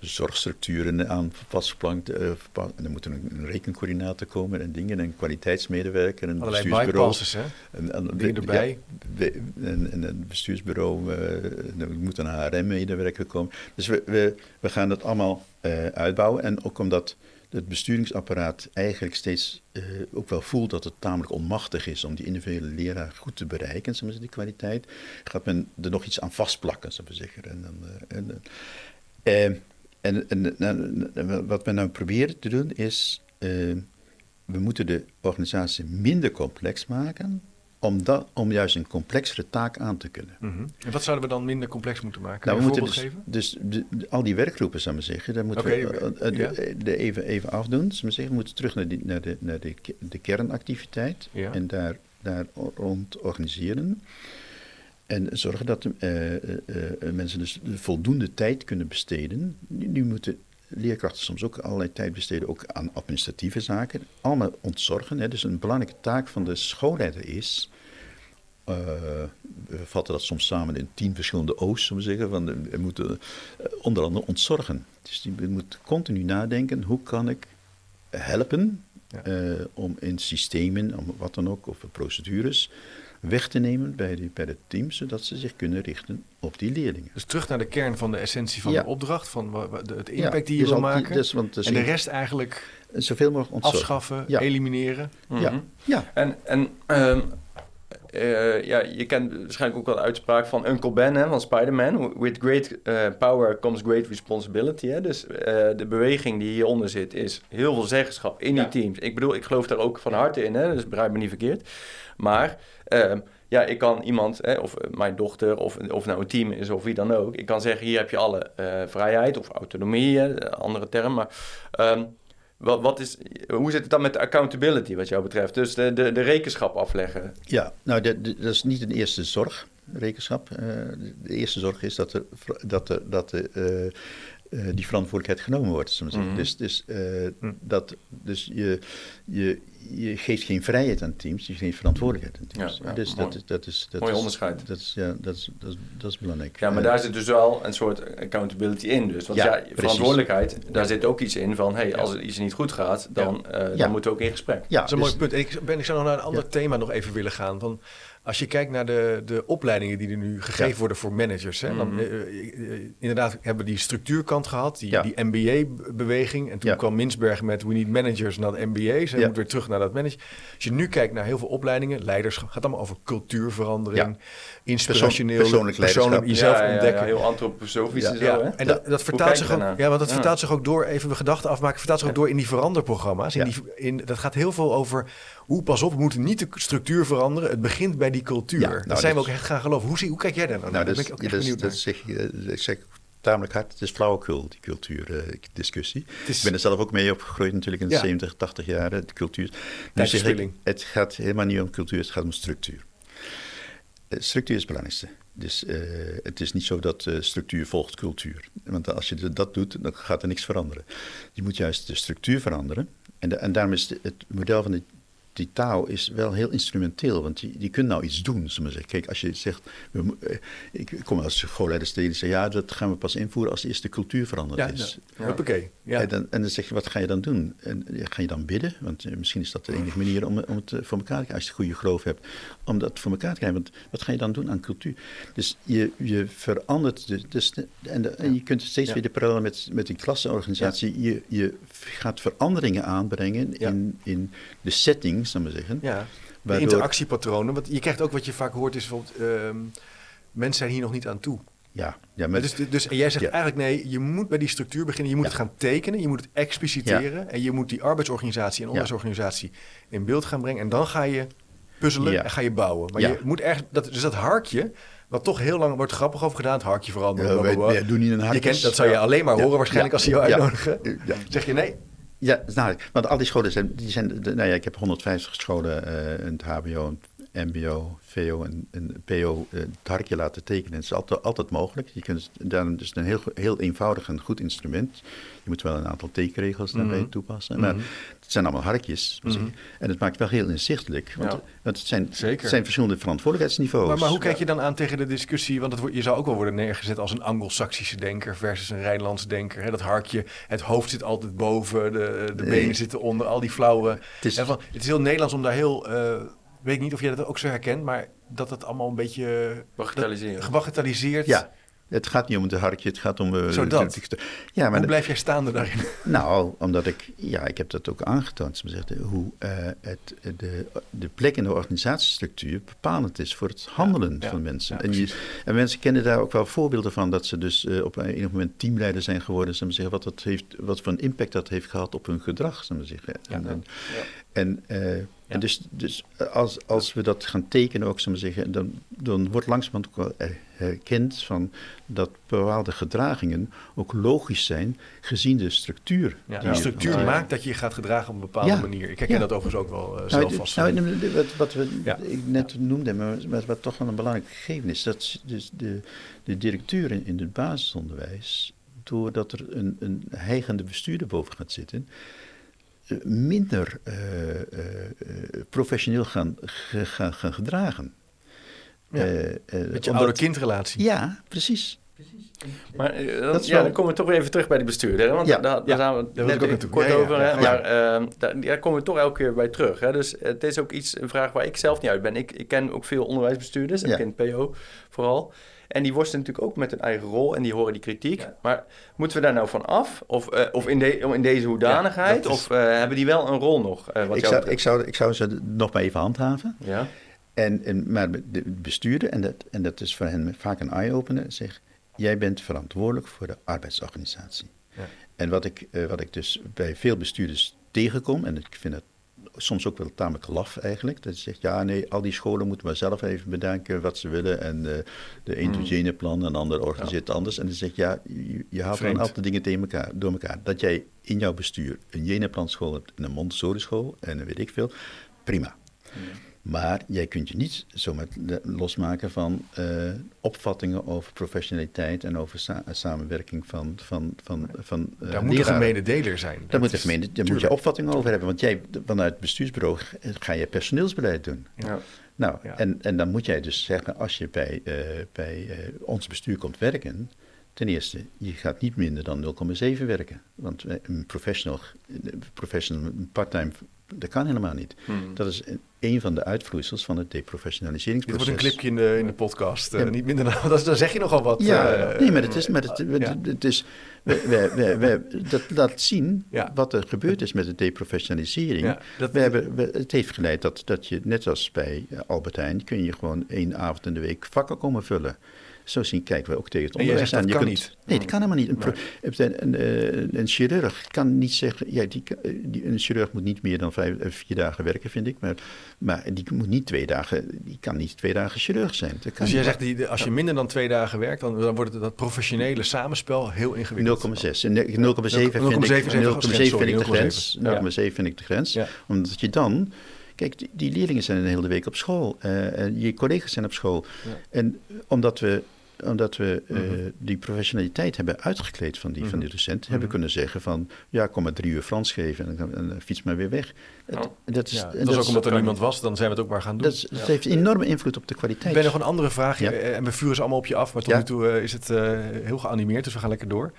Speaker 2: zorgstructuren aan vastgeplankt. Uh, en dan moet er een, een rekencoördinator komen en dingen, een kwaliteitsmedewerker, een
Speaker 1: Allerlei
Speaker 2: bestuursbureau.
Speaker 1: bypasses, hè?
Speaker 2: En, en,
Speaker 1: Dingen erbij.
Speaker 2: Ja, en, en een bestuursbureau, uh, er moet een HRM-medewerker komen. Dus we, we, we gaan dat allemaal uh, uitbouwen. En ook omdat het besturingsapparaat eigenlijk steeds uh, ook wel voelt dat het tamelijk onmachtig is om die individuele leraar goed te bereiken, zeg maar, die kwaliteit, gaat men er nog iets aan vastplakken, zou ik zeggen. En, en, en, en, en, wat we nou proberen te doen is, we moeten de organisatie minder complex maken, om, dat, om juist een complexere taak aan te kunnen.
Speaker 1: Mm -hmm. En wat zouden we dan minder complex moeten maken?
Speaker 2: Nou, we moeten dus, dus de, de, al die werkgroepen, zou ik maar zeggen, daar moeten okay, we uh, ja. de, de even, even afdoen. Zou zeggen. We moeten terug naar, die, naar, de, naar de, de kernactiviteit ja. en daar, daar rond organiseren. En zorgen dat uh, mensen dus voldoende tijd kunnen besteden. Nu moeten leerkrachten soms ook allerlei tijd besteden ook aan administratieve zaken. Allemaal ontzorgen. Hè. Dus een belangrijke taak van de schoolleider is. Uh, we vatten dat soms samen in tien verschillende O's, zullen we zeggen. Van de, we moeten uh, onder andere ontzorgen. Dus je moet continu nadenken: hoe kan ik helpen ja. uh, om in systemen, om wat dan ook, of procedures, weg te nemen bij, die, bij de teams, zodat ze zich kunnen richten op die leerlingen.
Speaker 1: Dus terug naar de kern van de essentie van ja. de opdracht, van de, het impact ja, die je wil maken. Dus, want en de rest eigenlijk
Speaker 2: zoveel mogelijk ontzorgen.
Speaker 1: afschaffen, ja. elimineren.
Speaker 3: Mm -hmm. Ja. ja. En, en um, uh, ja, je kent waarschijnlijk ook wel de uitspraak van Uncle Ben hè, van Spider-Man. With great uh, power comes great responsibility. Hè? Dus uh, de beweging die hieronder zit is heel veel zeggenschap in die teams. Ik bedoel, ik geloof daar ook van harte in, hè? dus begrijp me niet verkeerd. Maar uh, ja, ik kan iemand, hè, of mijn dochter, of, of nou een team is, of wie dan ook. Ik kan zeggen, hier heb je alle vrijheid of autonomie, andere term. Maar um, wat, wat is, hoe zit het dan met de accountability wat jou betreft? Dus de, de, de rekenschap afleggen.
Speaker 2: Ja, nou de, de, dat is niet een eerste zorg, rekenschap. Uh, de eerste zorg is dat, er, dat, de, dat de, uh, die verantwoordelijkheid genomen wordt. Mm -hmm. Dus, dus, mm. dat, dus je, je, je geeft geen vrijheid aan teams, je geeft verantwoordelijkheid aan teams.
Speaker 3: Ja, ja,
Speaker 2: dus
Speaker 3: mooi.
Speaker 2: dat, dat is, dat
Speaker 3: mooi
Speaker 2: is,
Speaker 3: onderscheid.
Speaker 2: Dat is, ja, dat, is, dat, is, dat is belangrijk.
Speaker 3: Ja, maar daar zit dus wel een soort accountability in. Dus. Want ja, ja verantwoordelijkheid, daar zit ook iets in van... hey, als er iets niet goed gaat, dan, uh, dan moeten we ook in gesprek.
Speaker 1: Ja, dat is een dus, mooi punt. Ik, ben, ik zou nog naar een ander thema nog even willen gaan. Van, als je kijkt naar de, de opleidingen die er nu gegeven ja. worden voor managers. Hè, dan, uh, uh, inderdaad hebben we die structuurkant gehad, die, ja. die MBA-beweging. En toen ja. kwam Minsberg met we need managers naar de MBA's. En moet weer terug naar dat manager. Als je nu kijkt naar heel veel opleidingen, leiderschap, gaat allemaal over cultuurverandering, inspirationeel,
Speaker 2: persoonlijk,
Speaker 1: persoonlijk jezelf ontdekken.
Speaker 3: heel antroposofisch en zo. Hè?
Speaker 1: En dat, dat vertaalt zich ook, ja, want dat vertaalt zich ook door, even mijn gedachten afmaken, vertaalt zich ook door in die veranderprogramma's. In die, in, dat gaat heel veel over hoe, pas op, we moeten niet de structuur veranderen. Het begint bij die cultuur. Ja, nou, Daar zijn we ook echt gaan geloven. Hoe, zie, hoe kijk jij daar nou,
Speaker 2: nou
Speaker 1: naar?
Speaker 2: Dat, ben ik ook echt benieuwd dat zeg, ik zeg tamelijk hard. Het is flauwekul, die cultuurdiscussie. Uh, ik ben er zelf ook mee opgegroeid natuurlijk in de ja. 70, 80 jaar, de cultuur. Nu zeg ik, het gaat helemaal niet om cultuur, het gaat om structuur. Uh, structuur is het belangrijkste. Dus uh, het is niet zo dat uh, structuur volgt cultuur. Want als je dat doet, dan gaat er niks veranderen. Je moet juist de structuur veranderen. En, en daarom is de, het model van de die taal is wel heel instrumenteel, want die, die kunnen nou iets doen. Zullen zeggen. Kijk, als je zegt, we, ik kom als schoolleiders tegen die zeggen, ja, dat gaan we pas invoeren als de eerste cultuur veranderd
Speaker 1: ja,
Speaker 2: is.
Speaker 1: Ja. Ja.
Speaker 2: En, dan, en dan zeg je, wat ga je dan doen? En ga je dan bidden? Want uh, misschien is dat de enige manier om, om het voor elkaar te krijgen, als je een goede geloof hebt, om dat voor elkaar te krijgen. Want wat ga je dan doen aan cultuur? Dus je, je verandert, de, dus de, en, de, en je kunt steeds weer de parallel met, met die klassenorganisatie, je, je gaat veranderingen aanbrengen in, in de setting, zal maar zeggen.
Speaker 1: Ja, de interactiepatronen. Want je krijgt ook wat je vaak hoort is bijvoorbeeld... Uh, mensen zijn hier nog niet aan toe.
Speaker 2: Ja, ja
Speaker 1: dus, dus en jij zegt ja. eigenlijk nee, je moet bij die structuur beginnen. Je moet ja. het gaan tekenen, je moet het expliciteren. Ja. En je moet die arbeidsorganisatie en onderwijsorganisatie in beeld gaan brengen. En dan ga je puzzelen en ga je bouwen. Maar je moet echt, dat, dus dat harkje, wat toch heel lang wordt grappig over gedaan, het harkje veranderen.
Speaker 2: Ja, doen niet een harkje.
Speaker 1: Dat zou je alleen maar horen waarschijnlijk als ze jou uitnodigen. Zeg je nee,
Speaker 2: ja, nou, want al die scholen zijn, die zijn nou ja, ik heb 150 scholen uh, in het HBO MBO, VO en, en PO uh, het harkje laten tekenen. Het is altijd, altijd mogelijk. Je kunt daarom dus een heel, heel eenvoudig en goed instrument. Je moet wel een aantal tekenregels daarbij mm toepassen. Maar het zijn allemaal harkjes. Mm -hmm. En het maakt het wel heel inzichtelijk. Want, ja. want het, zijn, het zijn verschillende verantwoordelijkheidsniveaus.
Speaker 1: Maar, maar hoe kijk je dan aan tegen de discussie? Want het, wordt, je zou ook wel worden neergezet als een Anglo-Saxische denker versus een Rijnlands denker. Hè? Dat harkje, het hoofd zit altijd boven, de, de benen zitten onder, al die flauwe... Het is, van, het is heel Nederlands om daar heel... Uh, weet ik niet of jij dat ook zo herkent, maar dat het allemaal een beetje... Gebagatelliseerd.
Speaker 2: Ja, het gaat niet om het hartje, het gaat om... Uh,
Speaker 1: Zo dat. Ja, maar Hoe blijf jij staande daarin?
Speaker 2: Nou, omdat ik... Ja, ik heb dat ook aangetoond. Zegt, hoe uh, het, de, de plek in de organisatiestructuur bepalend is voor het handelen ja, van mensen. Ja, en, je, en, mensen kennen daar ook wel voorbeelden van... dat ze dus uh, op een moment teamleider zijn geworden... Ze zeggen, wat, dat heeft, wat voor een impact dat heeft gehad op hun gedrag. Zeggen. En, en, en en dus, dus als, als we dat gaan tekenen, ook, maar zeggen, dan, dan wordt langzamerhand ook wel herkend van dat bepaalde gedragingen ook logisch zijn gezien de structuur.
Speaker 1: Ja, de structuur maakt dat je je gaat gedragen op een bepaalde manier. Ik herken ja. dat overigens ook wel uh, zelf vast.
Speaker 2: Nou, wat, wat we ik net noemden, maar wat, toch wel een belangrijk gegeven is, dat dus de, de directeur in, in het basisonderwijs, doordat er een, een heigende bestuurder boven gaat zitten, minder uh, uh, professioneel gaan, gaan, gaan gedragen.
Speaker 1: Ja, Met je oude-kindrelatie.
Speaker 2: Ja, precies.
Speaker 3: Maar dan, ja, dan komen we toch weer even terug bij die bestuurder. Want ja, daar, daar ja, we daar net ook kort over. Hè? Maar uh, daar, daar, komen we toch elke keer bij terug. Hè? Dus het is ook iets, een vraag waar ik zelf niet uit ben. Ik, ik ken ook veel onderwijsbestuurders, ik ken PO vooral. En die worstelen natuurlijk ook met hun eigen rol en die horen die kritiek. Maar moeten we daar nou van af? Of, uh, of in, de, in deze hoedanigheid? Ja, is... Of uh, hebben die wel een rol nog?
Speaker 2: Uh, wat ik, zou, ik, zou, ik zou ze nog maar even handhaven. Ja. En, en, maar de bestuurder, en dat, en dat is voor hen vaak een eye-opener, zegt... jij bent verantwoordelijk voor de arbeidsorganisatie. Ja. En wat ik, wat ik dus bij veel bestuurders tegenkom... en ik vind het soms ook wel tamelijk laf eigenlijk. Dat je zegt, ja nee, al die scholen moeten maar zelf even bedenken wat ze willen. En uh, de een plan en de ander organiseert anders. En dan zegt, ja, je, je haalt dan altijd dingen tegen elkaar, door elkaar. Dat jij in jouw bestuur een jeneplan school hebt en een Montessori school en weet ik veel, prima. Maar jij kunt je niet zomaar losmaken van uh, opvattingen over professionaliteit en over sa samenwerking van. van, van, van
Speaker 1: uh, Daar moet een gemene deler zijn.
Speaker 2: Daar moet, gemene, daar moet je opvattingen over hebben. Want jij, vanuit het bestuursbureau ga je personeelsbeleid doen. Ja. Nou, ja. en, en dan moet jij dus zeggen, als je bij, uh, bij ons bestuur komt werken. Ten eerste, je gaat niet minder dan 0,7 werken. Want een professional, professional een part-time dat kan helemaal niet. Hmm. Dat is een van de uitvloeisels van het deprofessionaliseringsproces.
Speaker 1: Dit wordt een clipje in de, in de podcast. Uh, niet minder dan, dat, dan zeg je nogal wat.
Speaker 2: Ja, uh, nee, maar het is... Maar het, ja. het is we, we, we, dat laat zien ja. wat er gebeurd is met de deprofessionalisering. Dat, we hebben, het heeft geleid dat, dat je, net als bij Albertijn... kun je gewoon één avond in de week vakken komen vullen. Zo zien kijken we ook tegen het onderwijs
Speaker 1: aan. Dat je kan kunt, niet.
Speaker 2: Nee, dat kan helemaal niet. Een, een, een, eh, een, chirurg kan niet zeggen... Ja, die, die, een chirurg moet niet meer dan vijf, eh, vier dagen werken, vind ik. Maar, maar die moet niet twee dagen... Die kan niet twee dagen chirurg zijn. Dat kan
Speaker 1: dus jij zegt, die, als je minder dan twee dagen werkt... dan, dan wordt het, dat professionele samenspel heel ingewikkeld.
Speaker 2: 0,6. 0,7 vind ik, 0,7 vind ik de grens. 0,7 vind ik de grens. Omdat je dan... Kijk, die, die, leerlingen zijn de hele week op school. Uh, je collega's zijn op school. Ja. En omdat we omdat we uh, die professionaliteit hebben uitgekleed van die, mm van die docent, hebben mhm. kunnen zeggen van, ja, kom maar drie uur Frans geven en, en, en fiets maar weer weg.
Speaker 1: Oh. dat is, ja, dat, dat is ook omdat er niemand was, dan zijn we het ook maar gaan doen.
Speaker 2: Dat, dat heeft enorme invloed op de kwaliteit.
Speaker 1: Ik ben nog een andere vraag, en we vuren ze allemaal op je af, maar tot nu toe uh, is het uh, heel geanimeerd, dus we gaan lekker door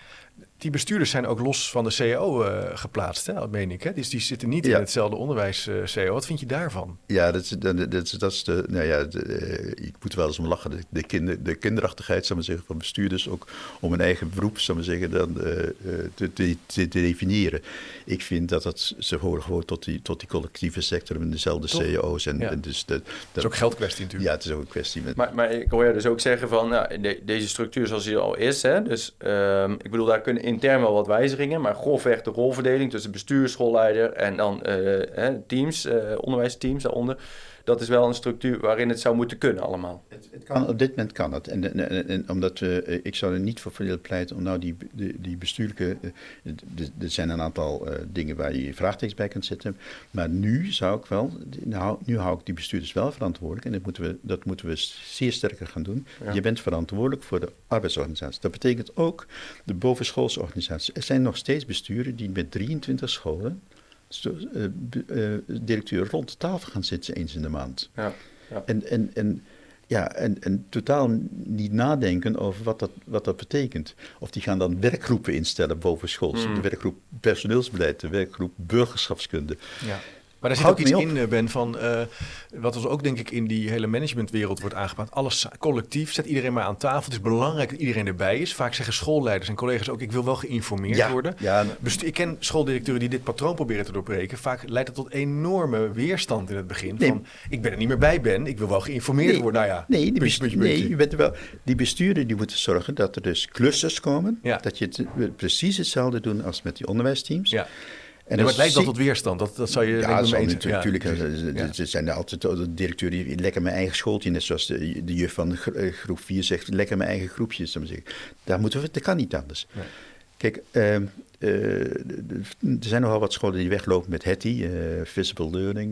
Speaker 1: die bestuurders zijn ook los van de CEO uh, eh, geplaatst, hè, dat meen ik. Hè? Dus die zitten niet in hetzelfde onderwijs uh, CEO. Wat vind je daarvan?
Speaker 2: Ja, dat is, dat is, dat is de, nou ja, de, uh, ik moet wel eens om lachen. De, de, kinder, de kinderachtigheid, zou maar zeggen, van bestuurders ook om een eigen beroep, zou maar zeggen, dan, te, te, te, definiëren. Ik vind dat, dat ze horen gewoon tot die, tot die collectieve sector met dezelfde CEO's. En,
Speaker 1: ja.
Speaker 2: en dus
Speaker 1: dat, is ook geldkwestie natuurlijk.
Speaker 2: Ja, het is ook een kwestie. Met...
Speaker 3: Maar, maar ik hoor je dus ook zeggen van, nou, de, deze structuur zoals die al is, hè, dus um, ik bedoel, daar kunnen intern wel wat wijzigingen, maar grofweg de rolverdeling tussen bestuur, schoolleider en dan uh, teams, uh, onderwijsteams daaronder. Dat is wel een structuur waarin het zou moeten kunnen allemaal.
Speaker 2: Het, het kan, op dit moment kan het. En, en, en, en omdat we, eh, ik zou er niet voor willen pleiten om nou die, die, die bestuurlijke. eh, Er zijn een aantal eh, dingen waar je vraagtekens bij kunt zetten. Maar nu zou ik wel. Nou, nu hou ik die bestuurders wel verantwoordelijk. En dat moeten we, dat moeten we zeer sterker gaan doen.
Speaker 3: Ja.
Speaker 2: Je bent verantwoordelijk voor de arbeidsorganisatie. Dat betekent ook de bovenschoolse organisatie. Er zijn nog steeds besturen die met 23 scholen. Zo- eh, eh, directeur rond de tafel gaan zitten eens in de maand.
Speaker 3: Ja, ja.
Speaker 2: En, en, en, ja, en, en totaal niet nadenken over wat dat, wat dat betekent. Of die gaan dan werkgroepen instellen boven school.
Speaker 3: Mm.
Speaker 2: De werkgroep personeelsbeleid, de werkgroep burgerschapskunde.
Speaker 1: Ja. Maar daar zit ook iets in, eh, Ben, van eh, wat ons ook denk ik in die hele managementwereld wordt aangepakt. Alles collectief, zet iedereen maar aan tafel. Het is belangrijk dat iedereen erbij is. Vaak zeggen schoolleiders en collega's ook, ik wil wel geïnformeerd worden.
Speaker 2: ja,
Speaker 1: ik ken schooldirecteuren die dit patroon proberen te doorbreken. Vaak leidt het tot enorme weerstand in het begin.
Speaker 2: Nee.
Speaker 1: Van, ik ben er niet meer bij ben, ik wil wel geïnformeerd
Speaker 2: Nee.
Speaker 1: worden. Nou ja,
Speaker 2: Nee, die,
Speaker 1: puntje,
Speaker 2: best-
Speaker 1: puntje,
Speaker 2: nee je bent er wel, die besturen die moeten zorgen dat er dus clusters komen.
Speaker 1: Ja.
Speaker 2: Dat je het, eh, precies hetzelfde doen als met die onderwijsteams.
Speaker 1: Ja.
Speaker 2: En
Speaker 1: Nee, maar het
Speaker 2: dat
Speaker 1: leidt wel tot weerstand. Dat, dat zou je
Speaker 2: Ja, dat
Speaker 1: eens-
Speaker 2: natuurlijk.
Speaker 1: ja,
Speaker 2: eh,
Speaker 1: Ja.
Speaker 2: Er zijn altijd de directeur die lekker mijn eigen schooltje, net zoals de, de juf van eh, groep 4 zegt, lekker mijn eigen groepje. zeggen. Daar moeten we, dat kan niet anders.
Speaker 1: Nee.
Speaker 2: Kijk, ehm, eh, er zijn nogal wat scholen die weglopen met HETI, eh, visible learning,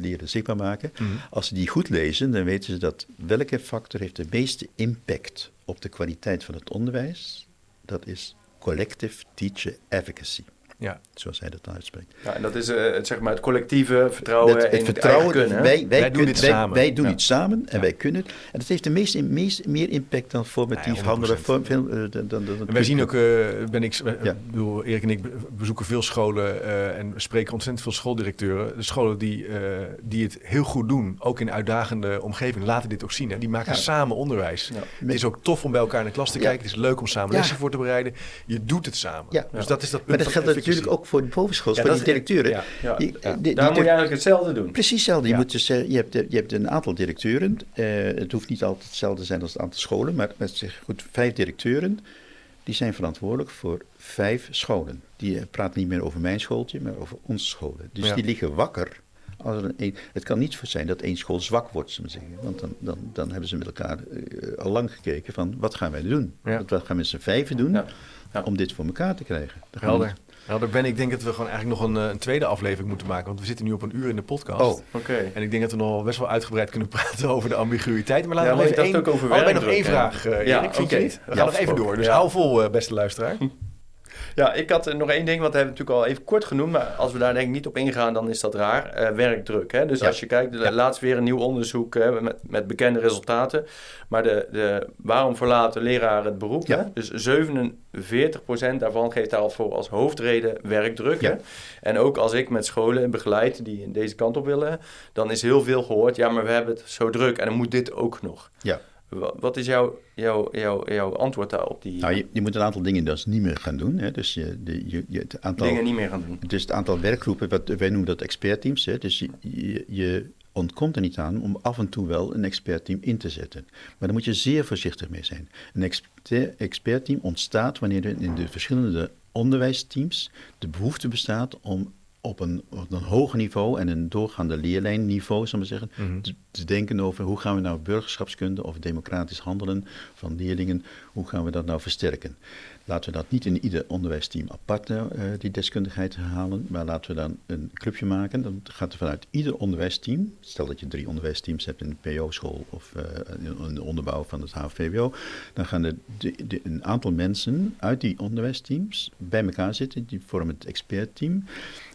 Speaker 2: leren zichtbaar maken.
Speaker 1: Mhm.
Speaker 2: Als ze die goed lezen, dan weten ze dat welke factor heeft de meeste impact op de kwaliteit van het onderwijs. Dat is collective teacher advocacy,
Speaker 1: Ja.
Speaker 2: zoals hij dat uitspreekt.
Speaker 3: Ja, en dat is eh, het, zeg maar, het collectieve vertrouwen
Speaker 2: Dat-
Speaker 3: in
Speaker 2: het
Speaker 3: het
Speaker 2: vertrouwen,
Speaker 3: kunnen.
Speaker 2: wij, wij,
Speaker 1: Wij doen
Speaker 2: kunnen-
Speaker 1: dit
Speaker 2: wij,
Speaker 1: samen.
Speaker 2: wij doen
Speaker 1: Ja.
Speaker 2: iets samen en
Speaker 1: Ja.
Speaker 2: wij kunnen. het. En dat heeft de meeste, meest, meer impact dan formatief
Speaker 1: Ja,
Speaker 2: handelen.
Speaker 1: 100%.
Speaker 2: Voor, veel, eh, dan, dan, dan,
Speaker 1: En wij zien ook, eh, ben ik, bedoel, Erik en ik be- bezoeken veel scholen eh, en spreken ontzettend veel schooldirecteuren. De scholen die, eh, die het heel goed doen, ook in uitdagende omgeving, laten dit ook zien. Hè. Die maken
Speaker 2: Ja.
Speaker 1: samen onderwijs.
Speaker 3: Ja.
Speaker 1: Het is ook tof om bij elkaar in de klas te
Speaker 2: Ja.
Speaker 1: kijken. Het is leuk om samen
Speaker 2: Ja.
Speaker 1: lessen voor te bereiden. Je doet het samen.
Speaker 2: Ja.
Speaker 1: Dus dat is dat punt
Speaker 2: natuurlijk ook voor de bovenschools,
Speaker 1: Ja,
Speaker 2: voor
Speaker 1: is-
Speaker 2: directeuren.
Speaker 1: ja.
Speaker 3: Ja,
Speaker 2: Die-
Speaker 3: Daar
Speaker 2: die-
Speaker 3: moet je eigenlijk hetzelfde doen.
Speaker 2: Precies hetzelfde. Je, moet dus, je, hebt, je hebt een aantal directeuren. Eh, het hoeft niet altijd hetzelfde te zijn als het aantal scholen. Maar met zich goed, vijf directeuren. Die zijn verantwoordelijk voor vijf scholen. Die eh, praten niet meer over mijn schooltje, maar over onze scholen. Dus
Speaker 1: Ja.
Speaker 2: die liggen wakker. Als er een, het kan niet voor zijn dat één school zwak wordt, zullen we zeggen. Want dan, dan, dan hebben ze met elkaar eh, al lang gekeken van wat gaan wij doen?
Speaker 1: Ja.
Speaker 2: Wat, gaan we met z'n vijven doen
Speaker 3: Ja. Ja.
Speaker 2: om dit voor elkaar te krijgen? Dan gaan we
Speaker 1: Helder. Helder. Ben, ik denk dat we gewoon eigenlijk nog een, eh, een tweede aflevering moeten maken. Want we zitten nu op een uur in de podcast.
Speaker 2: Oh,
Speaker 3: Oké.
Speaker 1: En ik denk dat we nog wel best wel uitgebreid kunnen praten over de ambiguïteit. Maar laten
Speaker 3: Ja,
Speaker 1: we
Speaker 3: ik
Speaker 1: even één,
Speaker 3: ook over
Speaker 1: allebei nog één vraag, eh
Speaker 3: Ja,
Speaker 1: Erik. Vind je
Speaker 3: oké.
Speaker 1: niet? We
Speaker 2: Ja,
Speaker 1: gaan nog even door. Dus
Speaker 3: Ja.
Speaker 1: hou vol, eh, beste luisteraar.
Speaker 3: Ja, ik had eh, nog één ding, want we hebben natuurlijk al even kort genoemd, maar als we daar denk ik niet op ingaan, dan is dat raar. Eh, werkdruk. Hè? Dus
Speaker 2: Ja.
Speaker 3: als je kijkt,
Speaker 2: Ja.
Speaker 3: laatst weer een nieuw onderzoek hè, met, met bekende resultaten. Maar de, de, waarom verlaten leraren het beroep?
Speaker 2: Ja.
Speaker 3: Hè? Dus 47% daarvan geeft daar al voor als hoofdreden werkdruk.
Speaker 2: Ja.
Speaker 3: Hè? En ook als ik met scholen begeleid die in deze kant op willen, dan is heel veel gehoord, ja, maar we hebben het zo druk en dan moet dit ook nog.
Speaker 2: ja.
Speaker 3: Wa- Wat is jouw, jouw, jouw, jouw antwoord daarop? Die
Speaker 2: Nou, je, je moet een aantal dingen dus niet meer gaan doen. Hè. Dus je, de, je, je, het aantal...
Speaker 3: dingen niet meer gaan doen?
Speaker 2: Dus het aantal werkgroepen, wat, wij noemen dat expertteams. Hè, dus je, je, je ontkomt er niet aan om af en toe wel een expertteam in te zetten. Maar daar moet je zeer voorzichtig mee zijn. Een exper- expertteam ontstaat wanneer er in de verschillende onderwijsteams de behoefte bestaat om op een, op een hoger niveau en een doorgaande leerlijnniveau, zal ik maar zeggen,
Speaker 1: Mhm.
Speaker 2: te, te denken over hoe gaan we nou burgerschapskunde of democratisch handelen van leerlingen, hoe gaan we dat nou versterken. Laten we dat niet in ieder onderwijsteam apart eh, die deskundigheid halen, maar laten we dan een clubje maken. Dan gaat er vanuit ieder onderwijsteam, stel dat je drie onderwijsteams hebt in de PO-school of eh, in in de onderbouw van het HVWO, dan gaan er de, de- een aantal mensen uit die onderwijsteams bij elkaar zitten, die vormen het expertteam.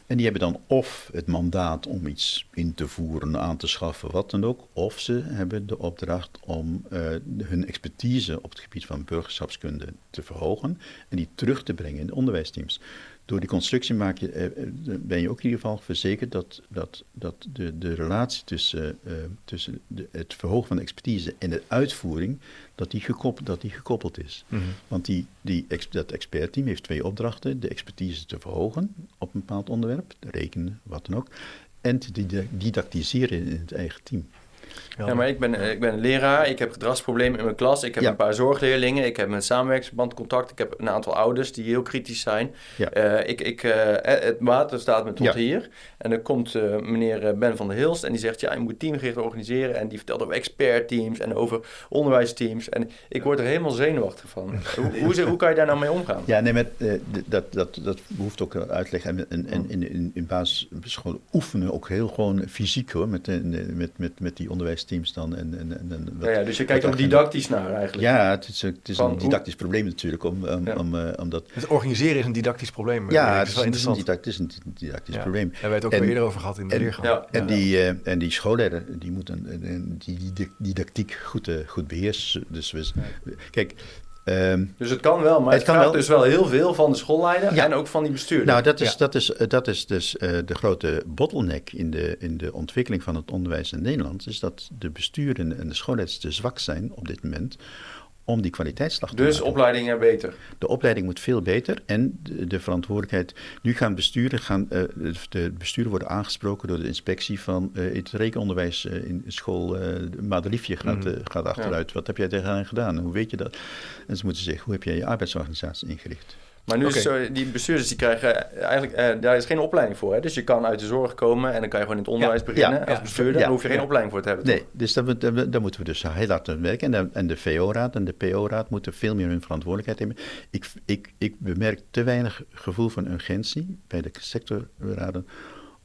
Speaker 2: En die hebben dan of het mandaat om iets in te voeren, aan te schaffen, wat dan ook. Of ze hebben de opdracht om eh, hun expertise op het gebied van burgerschapskunde te verhogen en die terug te brengen in de onderwijsteams. Door die constructie maak je, eh, eh, ben je ook in ieder geval verzekerd dat, dat, dat de, de relatie tussen, eh, tussen de, het verhogen van de expertise en de uitvoering, dat die gekoppeld, dat die gekoppeld is.
Speaker 1: Mhm.
Speaker 2: Want die, die, dat expertteam heeft twee opdrachten. De expertise te verhogen op een bepaald onderwerp, rekenen, wat dan ook. En te dida- didactiseren in het eigen team.
Speaker 3: Ja, maar ik ben, eh, ik ben leraar, ik heb gedragsproblemen in mijn klas, ik heb
Speaker 2: Ja.
Speaker 3: een paar zorgleerlingen, ik heb een samenwerkingsverband contact, ik heb een aantal ouders die heel kritisch zijn.
Speaker 2: Ja.
Speaker 3: Eh, ik, ik, eh, het water staat me tot
Speaker 2: Ja.
Speaker 3: hier. En dan komt meneer Ben van der Hilst en die zegt, ja, je moet teamgericht organiseren. En die vertelt over expertteams en over onderwijsteams. En ik word er helemaal zenuwachtig van. hoe, hoe, hoe kan je daar nou mee omgaan?
Speaker 2: Ja, nee, met, dat, dat, dat behoeft ook uitleg. En, en, en in, in, in basisschool oefenen ook heel gewoon fysiek hoor, met, met, met, met die onderwijsteams dan. En, en, en, en wat-
Speaker 3: Ja, ja, dus je kijkt ook didactisch naar eigenlijk.
Speaker 2: Ja, het is, het is
Speaker 3: Van
Speaker 2: een
Speaker 3: hoe-
Speaker 2: didactisch probleem natuurlijk, om, om,
Speaker 3: Ja.
Speaker 2: om, eh, omdat...
Speaker 1: Het organiseren is een didactisch probleem.
Speaker 2: Ja, het
Speaker 1: is
Speaker 2: is, het is een
Speaker 1: interessant.
Speaker 2: didact- het is een didactisch
Speaker 1: Ja.
Speaker 2: probleem.
Speaker 1: Hebben wij het ook eerder over gehad in de
Speaker 2: en-
Speaker 1: leergang.
Speaker 3: Ja.
Speaker 2: En, die, eh, en die schoolleider, die moet een, die, didactiek goed, eh, goed beheersen. Dus we, kijk, ehm,
Speaker 3: Dus het kan wel, maar het,
Speaker 2: Het kan
Speaker 3: vraagt
Speaker 2: wel.
Speaker 3: dus wel heel veel van de schoolleider
Speaker 2: Ja.
Speaker 3: en ook van die bestuurder.
Speaker 2: Nou, dat is,
Speaker 1: Ja.
Speaker 2: dat is, eh, dat is dus eh, de grote bottleneck in de, in de ontwikkeling van het onderwijs in Nederland. Is dat de besturen en de schoolleiders te zwak zijn op dit moment om die kwaliteitsslag te
Speaker 3: dus
Speaker 2: maken.
Speaker 3: opleidingen beter.
Speaker 2: De opleiding moet veel beter en de, de verantwoordelijkheid. Nu gaan besturen, gaan, eh, de, besturen worden aangesproken door de inspectie van eh, het rekenonderwijs eh, in school. Madeliefje gaat,
Speaker 1: Mhm.
Speaker 2: gaat achteruit. Wat heb jij tegen hen gedaan? Hoe weet je dat? En ze moeten zeggen, hoe heb jij je arbeidsorganisatie ingericht?
Speaker 3: Maar nu is zo, die bestuurders die krijgen eigenlijk, eh, daar is geen opleiding voor. Hè? Dus je kan uit de zorg komen en dan kan je gewoon in het onderwijs beginnen
Speaker 2: ja,
Speaker 3: als bestuurder.
Speaker 2: Ja.
Speaker 3: Daar hoef je geen
Speaker 1: Ja.
Speaker 3: opleiding voor te hebben.
Speaker 2: Nee,
Speaker 3: toch?
Speaker 2: dus daar, moet- daar, daar moeten we dus heel hard aan werken. En de, en de VO-raad en de PO-raad moeten veel meer hun verantwoordelijkheid nemen. Ik, ik, ik bemerk te weinig gevoel van urgentie bij de sectorraden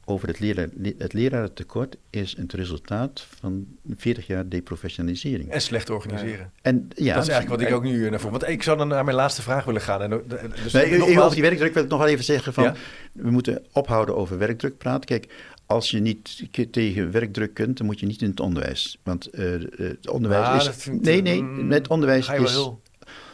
Speaker 2: over het, leraar, het lerarentekort is het resultaat van 40 jaar deprofessionalisering.
Speaker 1: En slecht organiseren.
Speaker 2: En ja,
Speaker 1: dat is eigenlijk wat ik ook nu eh, naar voren. Want ik zou dan naar mijn laatste vraag willen gaan. En, eh, dus
Speaker 2: Nee,
Speaker 1: nogmaals-
Speaker 2: over die werkdruk wil ik nog wel even zeggen van,
Speaker 1: Ja?
Speaker 2: we moeten ophouden over werkdruk praten. Kijk, als je niet tegen werkdruk kunt, dan moet je niet in het onderwijs. Want eh, het onderwijs
Speaker 1: Ah,
Speaker 2: is... nee, nee,
Speaker 1: mm,
Speaker 2: het onderwijs
Speaker 1: je wel
Speaker 2: is...
Speaker 1: heel-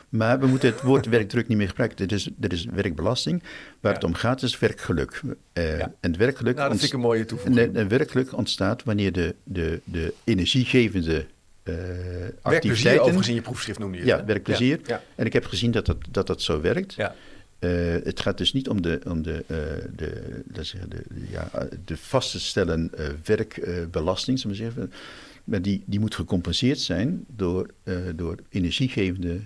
Speaker 2: Maar we moeten het woord werkdruk niet meer gebruiken. Er is, er is werkbelasting. Waar
Speaker 1: Ja.
Speaker 2: het om gaat is werkgeluk. Eh,
Speaker 1: Ja.
Speaker 2: En het werkgeluk,
Speaker 1: Nou, dat vind ik een mooie
Speaker 2: ont-
Speaker 1: toevoeging.
Speaker 2: en, en werkgeluk ontstaat wanneer de, de, de energiegevende eh
Speaker 1: Werkplezier
Speaker 2: activiteiten...
Speaker 1: overigens in je proefschrift noemde je het.
Speaker 2: Ja,
Speaker 1: hè?
Speaker 2: werkplezier.
Speaker 1: Ja,
Speaker 2: En ik heb gezien dat dat, dat, dat zo werkt.
Speaker 1: ja.
Speaker 2: Eh, het gaat dus niet om de, om de, eh, de, zeggen, de, de- ja, de vast te stellen eh, werkbelasting, we zeggen. Maar die, die moet gecompenseerd zijn door, eh, door energiegevende.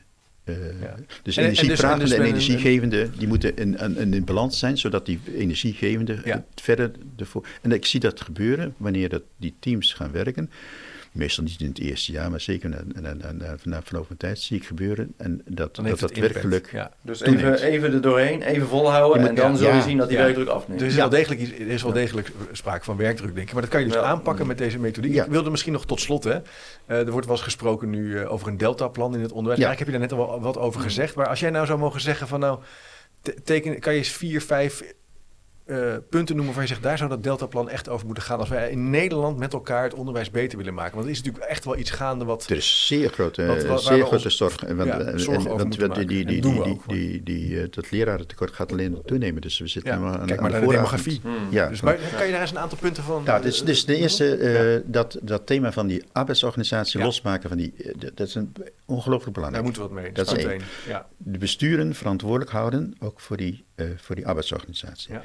Speaker 2: Eh,
Speaker 1: Ja.
Speaker 2: Dus
Speaker 1: En- en dus- en dus
Speaker 2: en,
Speaker 1: met een-
Speaker 2: energiegevende, die moeten in, in, in balans zijn, zodat die energiegevende
Speaker 1: Ja.
Speaker 2: verder ervoor. En ik zie dat gebeuren wanneer dat, die teams gaan werken. Meestal niet in het eerste jaar, maar zeker na, na, na, na, na verloop van tijd zie ik gebeuren. En dat dat, dat werkelijk
Speaker 1: Ja.
Speaker 3: Dus even, even er doorheen, even volhouden
Speaker 2: moet-
Speaker 3: en dan
Speaker 2: ja,
Speaker 3: zul je
Speaker 2: ja,
Speaker 3: zien dat die
Speaker 1: ja.
Speaker 3: werkdruk afneemt.
Speaker 1: Er is,
Speaker 2: Ja.
Speaker 1: wel degelijk, er is wel degelijk sprake van werkdruk, denk ik. Maar dat kan je dus
Speaker 3: Ja.
Speaker 1: aanpakken met deze methodiek.
Speaker 2: Ja.
Speaker 1: Ik wilde misschien nog tot slot, hè. Eh, er wordt wel eens gesproken nu eh, over een deltaplan in het onderwijs.
Speaker 2: Ja.
Speaker 1: Daar heb je daar net al wat over gezegd. Maar als jij nou zou mogen zeggen van nou, te- teken, kan je eens vier, vijf eh, punten noemen waar je zegt, daar zou dat deltaplan echt over moeten gaan. Als wij in Nederland met elkaar het onderwijs beter willen maken. Want er is natuurlijk echt wel iets gaande wat...
Speaker 2: Er is zeer grote,
Speaker 1: Wat- wat- waar
Speaker 2: zeer grote
Speaker 1: ons-
Speaker 2: zorg. Want,
Speaker 1: ja,
Speaker 2: en- want die, die, die, eh, dat lerarentekort gaat alleen toenemen. Dus we zitten
Speaker 1: Ja,
Speaker 2: aan,
Speaker 1: kijk
Speaker 2: aan
Speaker 1: maar naar de
Speaker 2: vooravond.
Speaker 1: demografie.
Speaker 3: Hmm.
Speaker 2: Ja,
Speaker 1: Dus maar, kan je daar eens een aantal punten van...
Speaker 2: nou, dus, dus de eerste, eh, dat, dat thema van die arbeidsorganisatie
Speaker 1: Ja.
Speaker 2: losmaken, van die, eh, dat is een ongelooflijk
Speaker 1: Daar
Speaker 2: belangrijk.
Speaker 1: moeten we wat mee.
Speaker 2: Dat is één. De besturen verantwoordelijk houden, ook voor die, eh, voor die arbeidsorganisatie.
Speaker 1: Ja.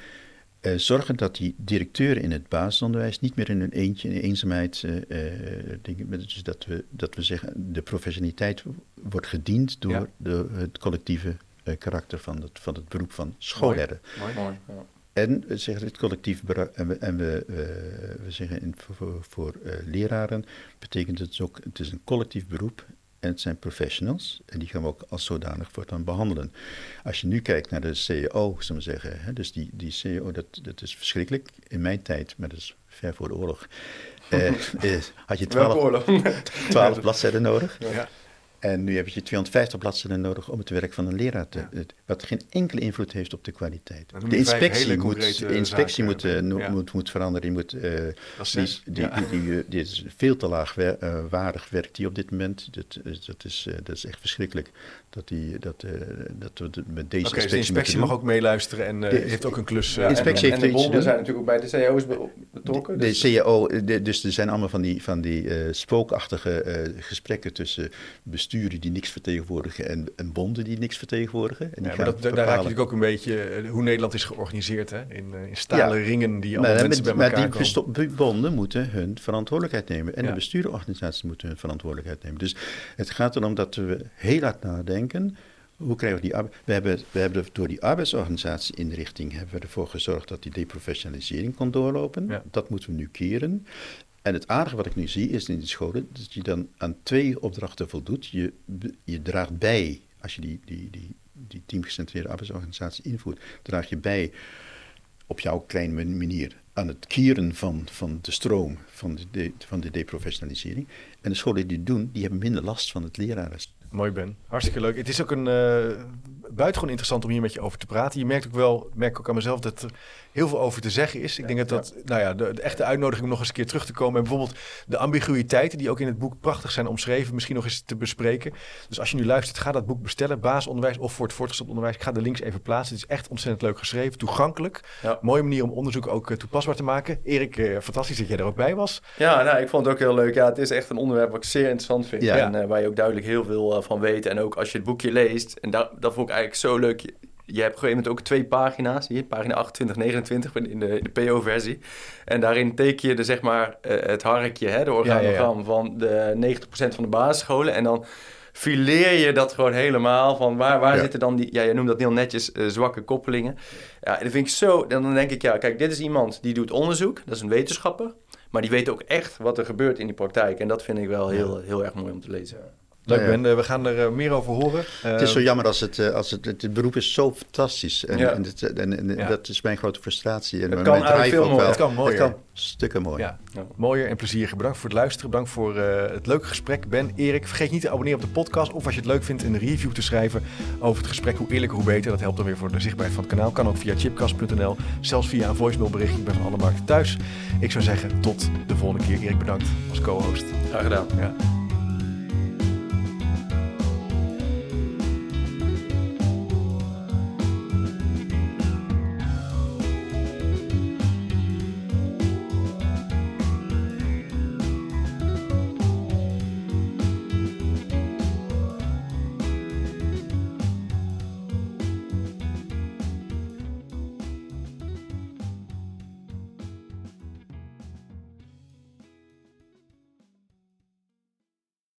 Speaker 2: Eh, zorgen dat die directeuren in het basisonderwijs niet meer in hun eentje, in eenzaamheid, dingen, dus dat we, dat we zeggen, de professionaliteit wordt gediend door,
Speaker 1: Ja.
Speaker 2: door het collectieve eh, karakter van het, van het beroep van schoolleider.
Speaker 1: Mooi.
Speaker 3: Mooi, ja.
Speaker 2: En we zeggen het collectief en we, en we, we zeggen in, voor, voor, eh, leraren betekent het ook, het is een collectief beroep en het zijn professionals en die gaan we ook als zodanig voortaan behandelen. Als je nu kijkt naar de CEO, zullen we zeggen, hè, dus die, die CEO, dat, dat is verschrikkelijk. In mijn tijd, maar dat is ver voor de oorlog, eh, eh, had je
Speaker 3: Welke
Speaker 2: 12,
Speaker 3: oorlog?
Speaker 2: 12 bladzijden nodig.
Speaker 1: Ja.
Speaker 2: En nu heb je 250 bladzijden nodig om het werk van een leraar te...
Speaker 1: Ja.
Speaker 2: wat geen enkele invloed heeft op de kwaliteit. De inspectie, moet, de inspectie moet,
Speaker 1: zaken.
Speaker 2: no-
Speaker 1: Ja.
Speaker 2: moet, moet veranderen. Die, moet, eh, die, die,
Speaker 1: Ja.
Speaker 2: die, die, eh, die is veel te laag eh, waardig werkt die op dit moment. Dat, dat, is, dat is echt verschrikkelijk. Dat, die, dat, uh, dat we met deze
Speaker 1: okay,
Speaker 2: inspectie,
Speaker 1: dus de inspectie mag ook meeluisteren en uh, heeft ook een klus.
Speaker 3: Ja,
Speaker 2: inspectie
Speaker 3: en, en,
Speaker 2: heeft
Speaker 3: en de bonden zijn natuurlijk ook bij de cao's betrokken.
Speaker 2: De, dus. de cao, de, dus er zijn allemaal van die, van die spookachtige gesprekken tussen besturen die niks vertegenwoordigen en, en bonden die niks vertegenwoordigen. En die
Speaker 1: ja, maar dat, daar raak je natuurlijk ook een beetje hoe Nederland is georganiseerd, hè? In, in stalen ringen die alle mensen bij elkaar
Speaker 2: maar die komen. die bonden moeten hun verantwoordelijkheid nemen en de bestuurorganisaties moeten hun verantwoordelijkheid nemen. Dus het gaat erom dat we heel hard nadenken hoe krijgen we die arbeid? We hebben, we hebben door die arbeidsorganisatie-inrichting hebben we ervoor gezorgd dat die deprofessionalisering kon doorlopen. Ja. Dat moeten we nu keren. En het aardige wat ik nu zie is in die scholen, dat je dan aan twee opdrachten voldoet. Je, je draagt bij, als je die, die, die, die teamgecentreerde arbeidsorganisatie invoert, draag je bij op jouw kleine manier aan het keren van, van de stroom van de, de, van de deprofessionalisering. En de scholen die het doen, die hebben minder last van het leraren.
Speaker 1: Mooi Ben, hartstikke leuk. Het is ook een uh, buitengewoon interessant om hier met je over te praten. Je merkt ook wel, merk ook aan mezelf dat heel veel over te zeggen is. Ik denk dat dat, nou ja, de, de, echte uitnodiging om nog eens een keer terug te komen. En bijvoorbeeld de ambiguïteiten die ook in het boek prachtig zijn omschreven, misschien nog eens te bespreken. Dus als je nu luistert, ga dat boek bestellen, basisonderwijs of voor het voortgezet onderwijs. Ik ga de links even plaatsen. Het is echt ontzettend leuk geschreven, toegankelijk. Ja. Mooie manier om onderzoek ook uh, toepasbaar te maken. Erik, uh, fantastisch dat jij er ook bij was.
Speaker 3: Ja, nou, ik vond het ook heel leuk. Ja, het is echt een onderwerp wat ik zeer interessant vind. Ja. En uh, waar je ook duidelijk heel veel van weet. En ook als je het boekje leest, en dat, dat vond ik eigenlijk zo leuk je hebt op een gegeven moment ook twee pagina's, hier, pagina 28, 29 in de, de PO-versie. En daarin teken je de, zeg maar, uh, het harkje, hè, de organogram ja, ja, van de 90% van de basisscholen. En dan fileer je dat gewoon helemaal van waar, waar zitten dan die, ja, je noemt dat heel netjes, uh, zwakke koppelingen. Ja, en dat vind ik zo, dan denk ik, ja, kijk, dit is iemand die doet onderzoek, dat is een wetenschapper. Maar die weet ook echt wat er gebeurt in die praktijk. En dat vind ik wel heel, heel erg mooi om te lezen.
Speaker 1: Leuk Ben, uh, we gaan er uh, meer over horen.
Speaker 2: Het is zo jammer als het, als het, het, beroep is zo fantastisch. En, ja. en, het, en, en ja. dat is mijn grote frustratie. En
Speaker 3: het kan eigenlijk veel mooier.
Speaker 1: Het kan mooier.
Speaker 2: Het kan stukken mooier.
Speaker 1: Ja. Mooier en plezier. Bedankt voor het luisteren. Bedankt voor het leuke gesprek. Ben, Erik, vergeet niet te abonneren op de podcast. Of als je het leuk vindt, een review te schrijven over het gesprek. Hoe eerlijker, hoe beter. Dat helpt dan weer voor de zichtbaarheid van het kanaal. Kan ook via chipcast.nl. Zelfs via een voicemailbericht. Ik ben van alle markten thuis. Ik zou zeggen, tot de volgende keer. Erik, bedankt als co-host.
Speaker 3: Graag gedaan.
Speaker 1: Ja.